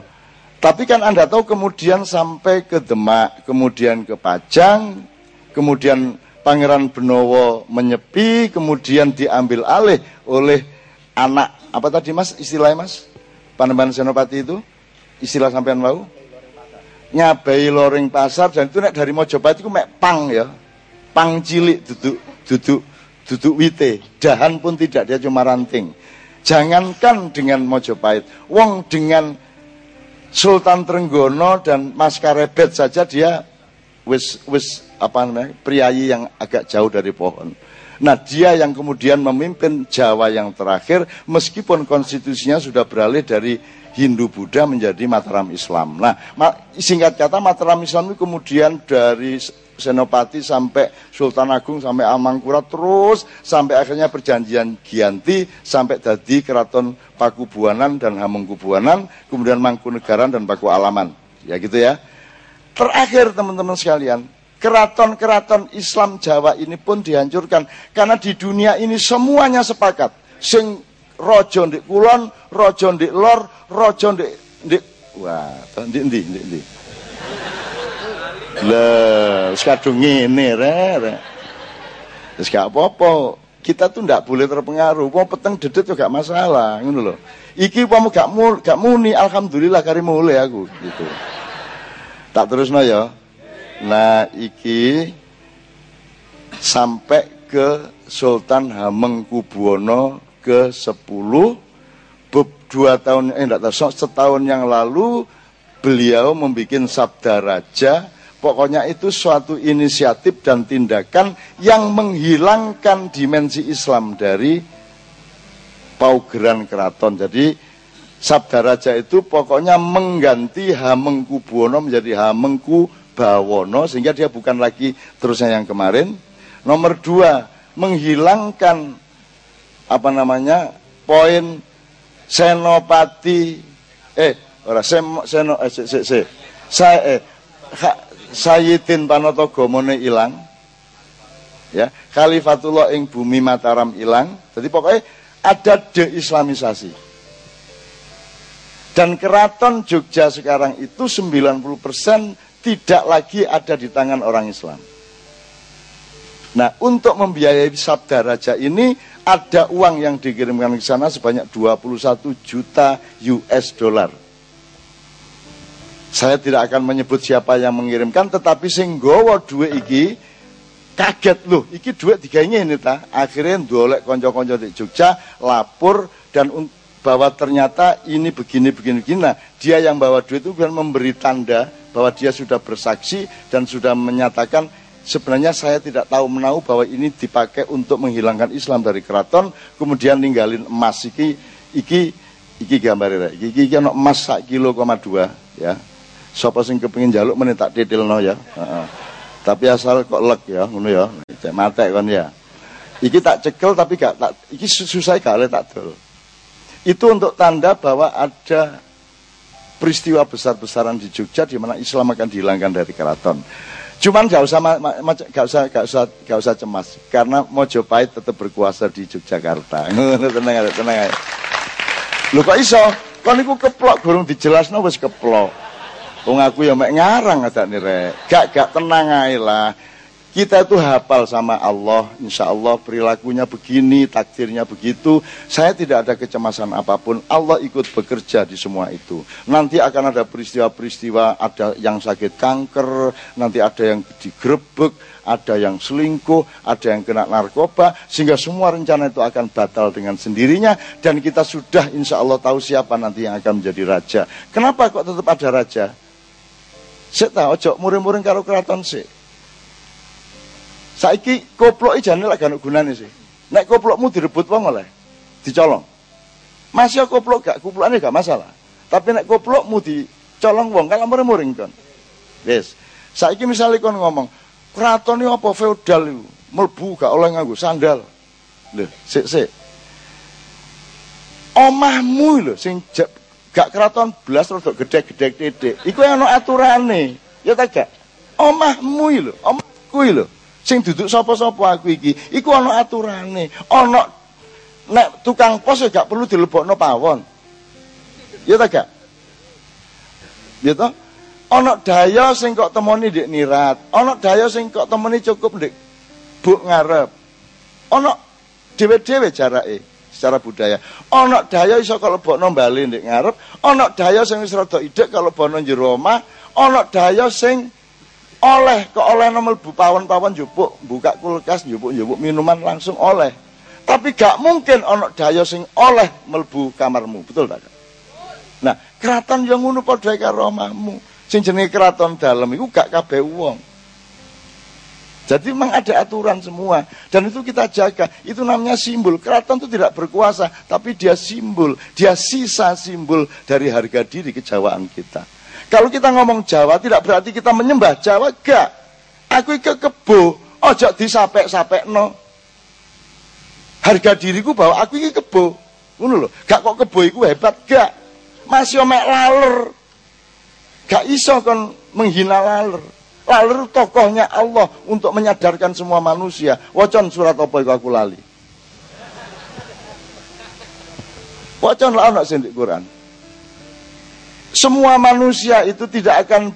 tapi kan Anda tahu kemudian sampai ke Demak kemudian ke Pajang kemudian Pangeran Benowo menyepi kemudian diambil alih oleh anak apa tadi Mas? Istilahnya Mas? Panembahan Senopati itu? Istilah sampean mau nyabai loring pasar dan itu nek dari Mojopahit itu mek pang ya. Pang cilik duduk duduk duduk wite. Dahan pun tidak dia cuma ranting. Jangankan dengan Mojopahit wong dengan Sultan Trenggono dan Mas Karebet saja dia wis wis apa namanya priayi yang agak jauh dari pohon. Nah dia yang kemudian memimpin Jawa yang terakhir meskipun konstitusinya sudah beralih dari Hindu Buddha menjadi Mataram Islam. Nah singkat kata Mataram Islam itu kemudian dari Senopati sampai Sultan Agung sampai Amangkurat terus sampai akhirnya perjanjian Gianti sampai jadi Keraton Pakubuanan dan Hamengkubuanan kemudian Mangkunegaran dan Paku Alaman. Ya gitu ya. Terakhir teman-teman sekalian, keraton-keraton Islam Jawa ini pun dihancurkan karena di dunia ini semuanya sepakat. Sing rojo ndik kulon, rojo ndik lor, rojo ndik ndik wah, ndik ndik ndik ndik. Lah, wis kadung ngene rek. Wis gak apa-apa. Kita tuh ndak boleh terpengaruh. Wong peteng dedet juga gak masalah, ngono lho. Iki umpama gak mul, gak muni, alhamdulillah kari mulai aku gitu. Tak terusno ya. Nah, iki sampai ke Sultan Hamengkubuwono ke 10 Be- dua tahun eh enggak tahu setahun yang lalu beliau membuat sabda raja. Pokoknya itu suatu inisiatif dan tindakan yang menghilangkan dimensi Islam dari paugeran keraton. Jadi sabda raja itu pokoknya mengganti Hamengkubuwono menjadi Hamengkubawono sehingga dia bukan lagi terusnya yang kemarin. Nomor dua menghilangkan apa namanya poin senopati eh ora seno eh, se, se, se. saya eh ha, Sayyidin Panotogomone ilang. Ya, Khalifatullah ing bumi Mataram ilang. Jadi pokoknya ada deislamisasi. Dan keraton Jogja sekarang itu 90% tidak lagi ada di tangan orang Islam. Nah, untuk membiayai Sabda Raja ini ada uang yang dikirimkan ke sana sebanyak 21 juta US dollar. Saya tidak akan menyebut siapa yang mengirimkan, tetapi sing gowo duit iki kaget loh, iki duit diganya ini ta. Akhirnya dolek konco-konco di Jogja lapor dan bahwa ternyata ini begini begini begini. Nah, dia yang bawa duit itu kan memberi tanda bahwa dia sudah bersaksi dan sudah menyatakan sebenarnya saya tidak tahu menahu bahwa ini dipakai untuk menghilangkan Islam dari keraton, kemudian ninggalin emas iki iki iki gambar iki iki, iki emas sak kilo koma dua ya Sapa sing kepengin jaluk meneh tak titilno ya. Tapi asal kok lek ya, ngono ya. Cek matek kon ya. Iki tak cekel tapi gak tak iki susah gak tak dol. Itu untuk tanda bahwa ada peristiwa besar-besaran di Jogja di mana Islam akan dihilangkan dari keraton. Cuman gak usah gak usah gak usah gak usah cemas karena Mojopahit tetap berkuasa di Yogyakarta. tenang aja, tenang aja. Lho kok iso? Kon niku keplok burung dijelasno wis keplok. Wong aku ya mek ngarang nih rek. Gak gak tenang aja lah. Kita itu hafal sama Allah, insya Allah perilakunya begini, takdirnya begitu. Saya tidak ada kecemasan apa pun. Allah ikut bekerja di semua itu. Nanti akan ada peristiwa-peristiwa, ada yang sakit kanker, nanti ada yang digrebek, ada yang selingkuh, ada yang kena narkoba, sehingga semua rencana itu akan batal dengan sendirinya. Dan kita sudah insya Allah tahu siapa nanti yang akan menjadi raja. Kenapa kok tetap ada raja? Saya tahu, ojo muring-muring karo keraton sih. Saiki koplok ijane lak gak gunane sih. Nek koplokmu direbut wong oleh dicolong. Masih koplok gak kuplokane gak masalah. Tapi nek koplokmu dicolong wong kalau muring-muring kon. Wis. Saiki misalnya kon ngomong, keraton apa feodal itu? Melbu gak oleh nganggo sandal. Lho, sik sik. Omahmu lho sing gak keraton belas rodok gede-gede titik. Iku ana aturane. Ya ta gak? Omahmu lho, omahku lho. Sing duduk sapa-sapa aku iki, iku ana aturane. Ana nek tukang pos ya gak perlu dilebokno pawon. Ya ta gak? Ya ta? Ana daya sing kok temoni ndek nirat, ana daya sing kok temoni cukup ndek buk ngarep. Ana dhewe-dhewe jarake secara budaya. Ana daya iso kalau lebokno bali ndek ngarep, ana daya sing wis rada idek kalau bono jero omah, ana daya sing oleh kok oleh nomel pawon-pawon jupuk, buka kulkas jupuk-jupuk minuman langsung oleh. Tapi gak mungkin ana daya sing oleh melbu kamarmu, betul tak? Nah, keraton yang ngono padha karo omahmu. Sing jenenge keraton dalem iku gak kabeh wong. Jadi memang ada aturan semua dan itu kita jaga. Itu namanya simbol. Keraton itu tidak berkuasa, tapi dia simbol, dia sisa simbol dari harga diri kejawaan kita. Kalau kita ngomong Jawa tidak berarti kita menyembah Jawa, gak. Aku ke kebo, ojo disapek-sapek no. Harga diriku bahwa aku ini kebo. Ngono lho, gak kok kebo iku hebat, gak. Masih omek laler. Gak iso kon menghina laler. Lalu tokohnya Allah untuk menyadarkan semua manusia. Wacon surat apa itu aku lali. Wacon lah anak sendik Quran. Semua manusia itu tidak akan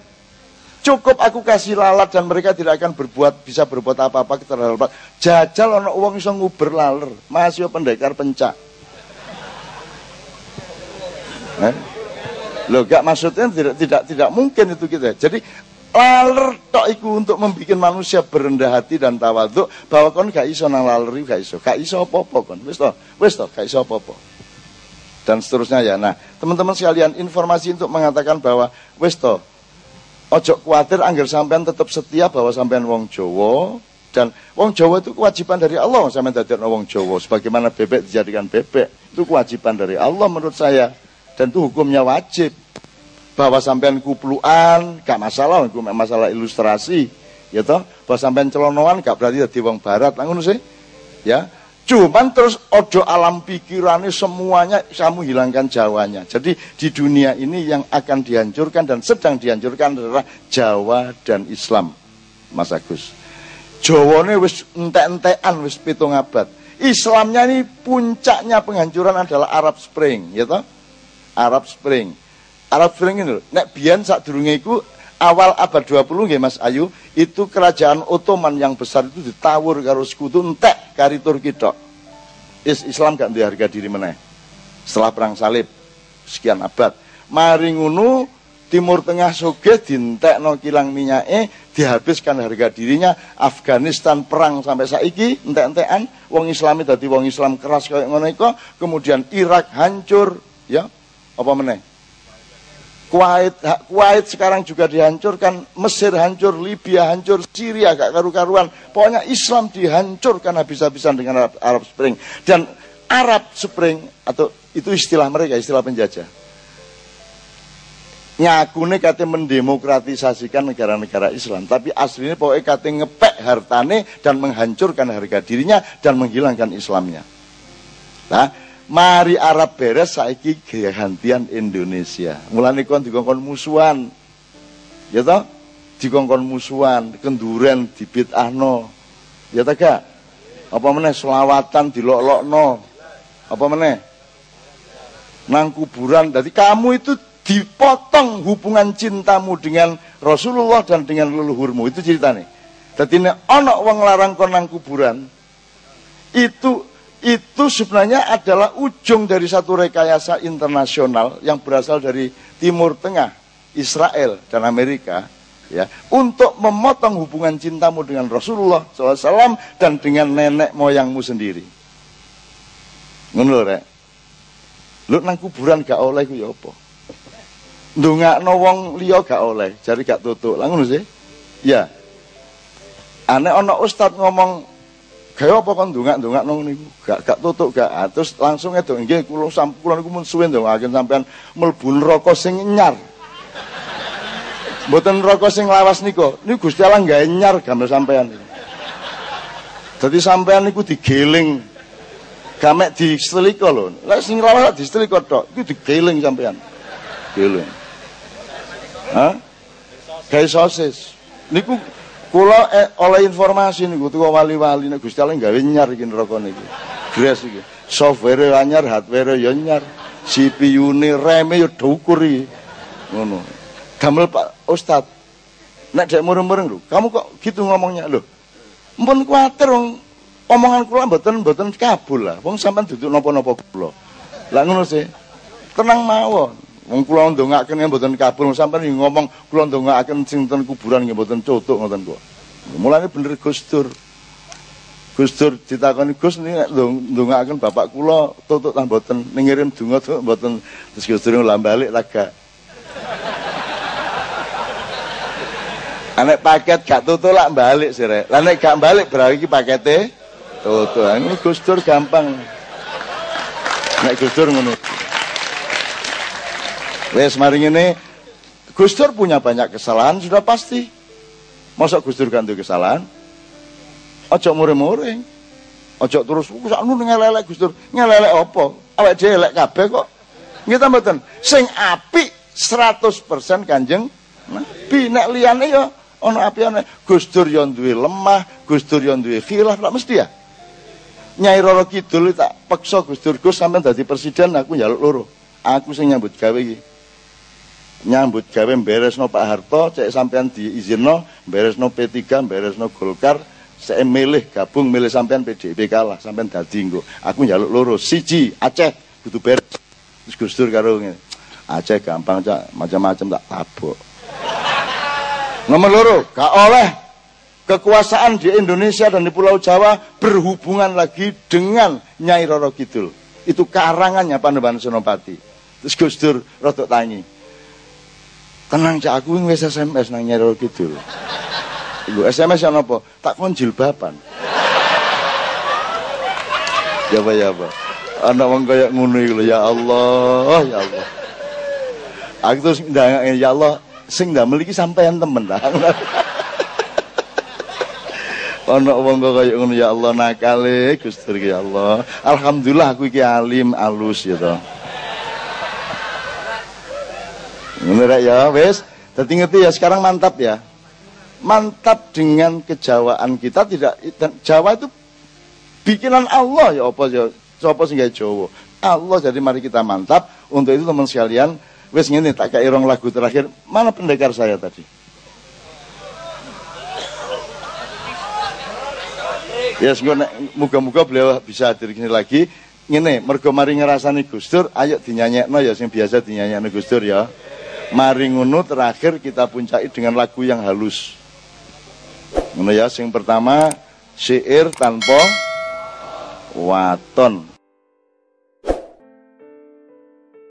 cukup aku kasih lalat dan mereka tidak akan berbuat bisa berbuat apa-apa terhadap jajal ono uang iso nguber laler masih pendekar pencak. Eh? lo gak maksudnya tidak tidak tidak mungkin itu kita. Jadi laler tok iku untuk membuat manusia berendah hati dan tawaduk bahwa kon gak iso nang laler gak iso. Gak iso apa-apa kon. Wis to wis to gak iso apa-apa dan seterusnya ya. Nah teman-teman sekalian informasi untuk mengatakan bahwa wis to ojo khawatir anggar sampean tetap setia bahwa sampean wong Jawa dan wong Jawa itu kewajiban dari Allah. Sampean dadi wong Jawa sebagaimana bebek dijadikan bebek itu kewajiban dari Allah menurut saya. Dan itu hukumnya wajib. Bahwa sampean kupluan gak masalah itu masalah ilustrasi. Ya toh bahwa sampean celonoan gak berarti dadi wong barat. Ngono sih. Ya Cuman terus ojo alam pikirannya semuanya kamu hilangkan Jawanya. Jadi di dunia ini yang akan dihancurkan dan sedang dihancurkan adalah Jawa dan Islam. Mas Agus. Jawane wis entek-entekan wis pitung abad. Islamnya ini puncaknya penghancuran adalah Arab Spring, ya toh? Arab Spring. Arab Spring ini loh, nek biyen sak durunge iku awal abad 20 nggih Mas Ayu, itu kerajaan Ottoman yang besar itu ditawur karo sekutu entek kari Turki tok. Is Islam gak duwe harga diri meneh. Setelah perang salib sekian abad. Mari ngono Timur Tengah soge dintekno kilang minyake dihabiskan harga dirinya Afghanistan perang sampai saiki entek-entekan wong Islami dadi wong Islam keras kayak ngono kemudian Irak hancur ya apa meneh Kuwait, Kuwait sekarang juga dihancurkan, Mesir hancur, Libya hancur, Syria gak karu-karuan. Pokoknya Islam dihancurkan habis-habisan dengan Arab, Arab Spring. Dan Arab Spring, atau itu istilah mereka, istilah penjajah. Nyakune kate mendemokratisasikan negara-negara Islam. Tapi aslinya pokoknya kate ngepek hartane dan menghancurkan harga dirinya dan menghilangkan Islamnya. Nah, Mari Arab beres saiki gantian Indonesia. Mulane kon dikongkon musuhan. Ya toh? Dikongkon musuhan, kenduren dibid'ahno. Ya ta gak? Apa meneh selawatan dilok-lokno. Apa meneh? Nang kuburan. Jadi kamu itu dipotong hubungan cintamu dengan Rasulullah dan dengan leluhurmu. Itu ceritanya. Jadi nek ana wong larang kon nang kuburan, itu itu sebenarnya adalah ujung dari satu rekayasa internasional yang berasal dari Timur Tengah, Israel dan Amerika, ya, untuk memotong hubungan cintamu dengan Rasulullah SAW dan dengan nenek moyangmu sendiri. Ngono rek. Lu nang kuburan gak oleh ku ya apa? Ndongakno wong gak oleh, jadi gak tutuk. Lah ngono sih. Ya. Aneh ana ustad ngomong Gaya apa kon dongak-dongak nang niku? Gak gak tutuk gak. Ah, terus langsung itu nggih kula sampun niku mun suwe ndongaken sampean mlebu neraka sing nyar. Mboten neraka sing lawas niku. Niku Gusti Allah gawe nyar gamel sampean. Dadi sampean niku digeling. Gamek diseliko lho. Lah sing lawas diseliko tok. Iku digeling sampean. Geling. Hah? Gawe sosis. Niku Kula eh, oleh informasi niku tuwa wali-wali nek Gusti Allah gawe nyar iki neraka niki. Gres iki. Software anyar, hardware ya nyar. CPU-ne, RAM-e ya dhukur iki. Ngono. Damel Pak Ustad. Nek dek mureng-mureng lho, kamu kok gitu ngomongnya lho. Mpun kuwatir wong omongan kula mboten mboten kabul lah. Wong sampean duduk napa-napa kula. Lah ngono sih. Tenang mawon. Wong kula ndongaaken mboten kabul sampeyan ngomong kula ndongaaken sing ten kuburan nggih mboten cutuk ngoten kok. Mulane bener Gus Dur. Gus Dur ditakoni Gus nek ndongaaken bapak kula tutuk ta mboten ngirim donga tuh mboten terus Gus Dur ngulang balik. Anek paket gak tutuk lak balik sih rek. Lah nek gak balik berarti iki pakete tutuk. Ini Gus Dur gampang. Nek Gus Dur ngono. Wes mari ini Gus Dur punya banyak kesalahan sudah pasti. Masa Gus Dur ganti kesalahan? Ojo mure-mure. Ojo terus sakno ngelelek Gus Dur. Ngelelek apa? Awak dhewe elek kabeh kok. Nggih ta mboten? Sing apik 100% Kanjeng Nabi nek liyane ya ana api ana Gus Dur yo duwe lemah, Gus Dur yo duwe khilaf lak mesti ya. Nyai Roro Kidul tak peksa Gus Dur Gus sampean dadi presiden aku njaluk loro. Aku sing nyambut gawe iki nyambut gawe beresno Pak Harto cek sampean diizinno beresno P3 beresno Golkar saya milih gabung milih sampean PDIP kalah sampean dadi nggo. Aku njaluk loro siji Aceh kudu beres. Terus Gus Dur Aceh gampang cak macam-macam tak tabok. Nomor loro gak oleh kekuasaan di Indonesia dan di Pulau Jawa berhubungan lagi dengan Nyai Roro Kidul. Itu karangannya Pandeban Senopati terus Gus Dur rotok tangi Tenang cak aku wis SMS nang Nyerol Kidul. Iku SMS yang apa? Tak kon jilbaban. Ya apa ya apa. Anak wong kaya ngono iku ya Allah, ya Allah. Aku terus ndangake ya Allah sing ndamel iki sampean temen ta. Ono wong kaya ngono ya Allah nakale Gusti ya Allah. Alhamdulillah aku iki alim alus ya toh. Ngono rek ya wis. Dadi ngerti ya sekarang mantap ya. Mantap dengan kejawaan kita tidak dan Jawa itu bikinan Allah ya apa ya sapa sing Jawa. Allah jadi mari kita mantap untuk itu teman sekalian wis ngene tak kayak rong lagu terakhir mana pendekar saya tadi Ya semoga muga-muga beliau bisa hadir sini lagi. Ngene, mergo mari ngerasani Gus Dur, ayo dinyanyekno ya sing biasa dinyanyekno Gus Dur ya. Mari ngono terakhir kita puncai dengan lagu yang halus. Ngono ya, sing pertama syair tanpa waton.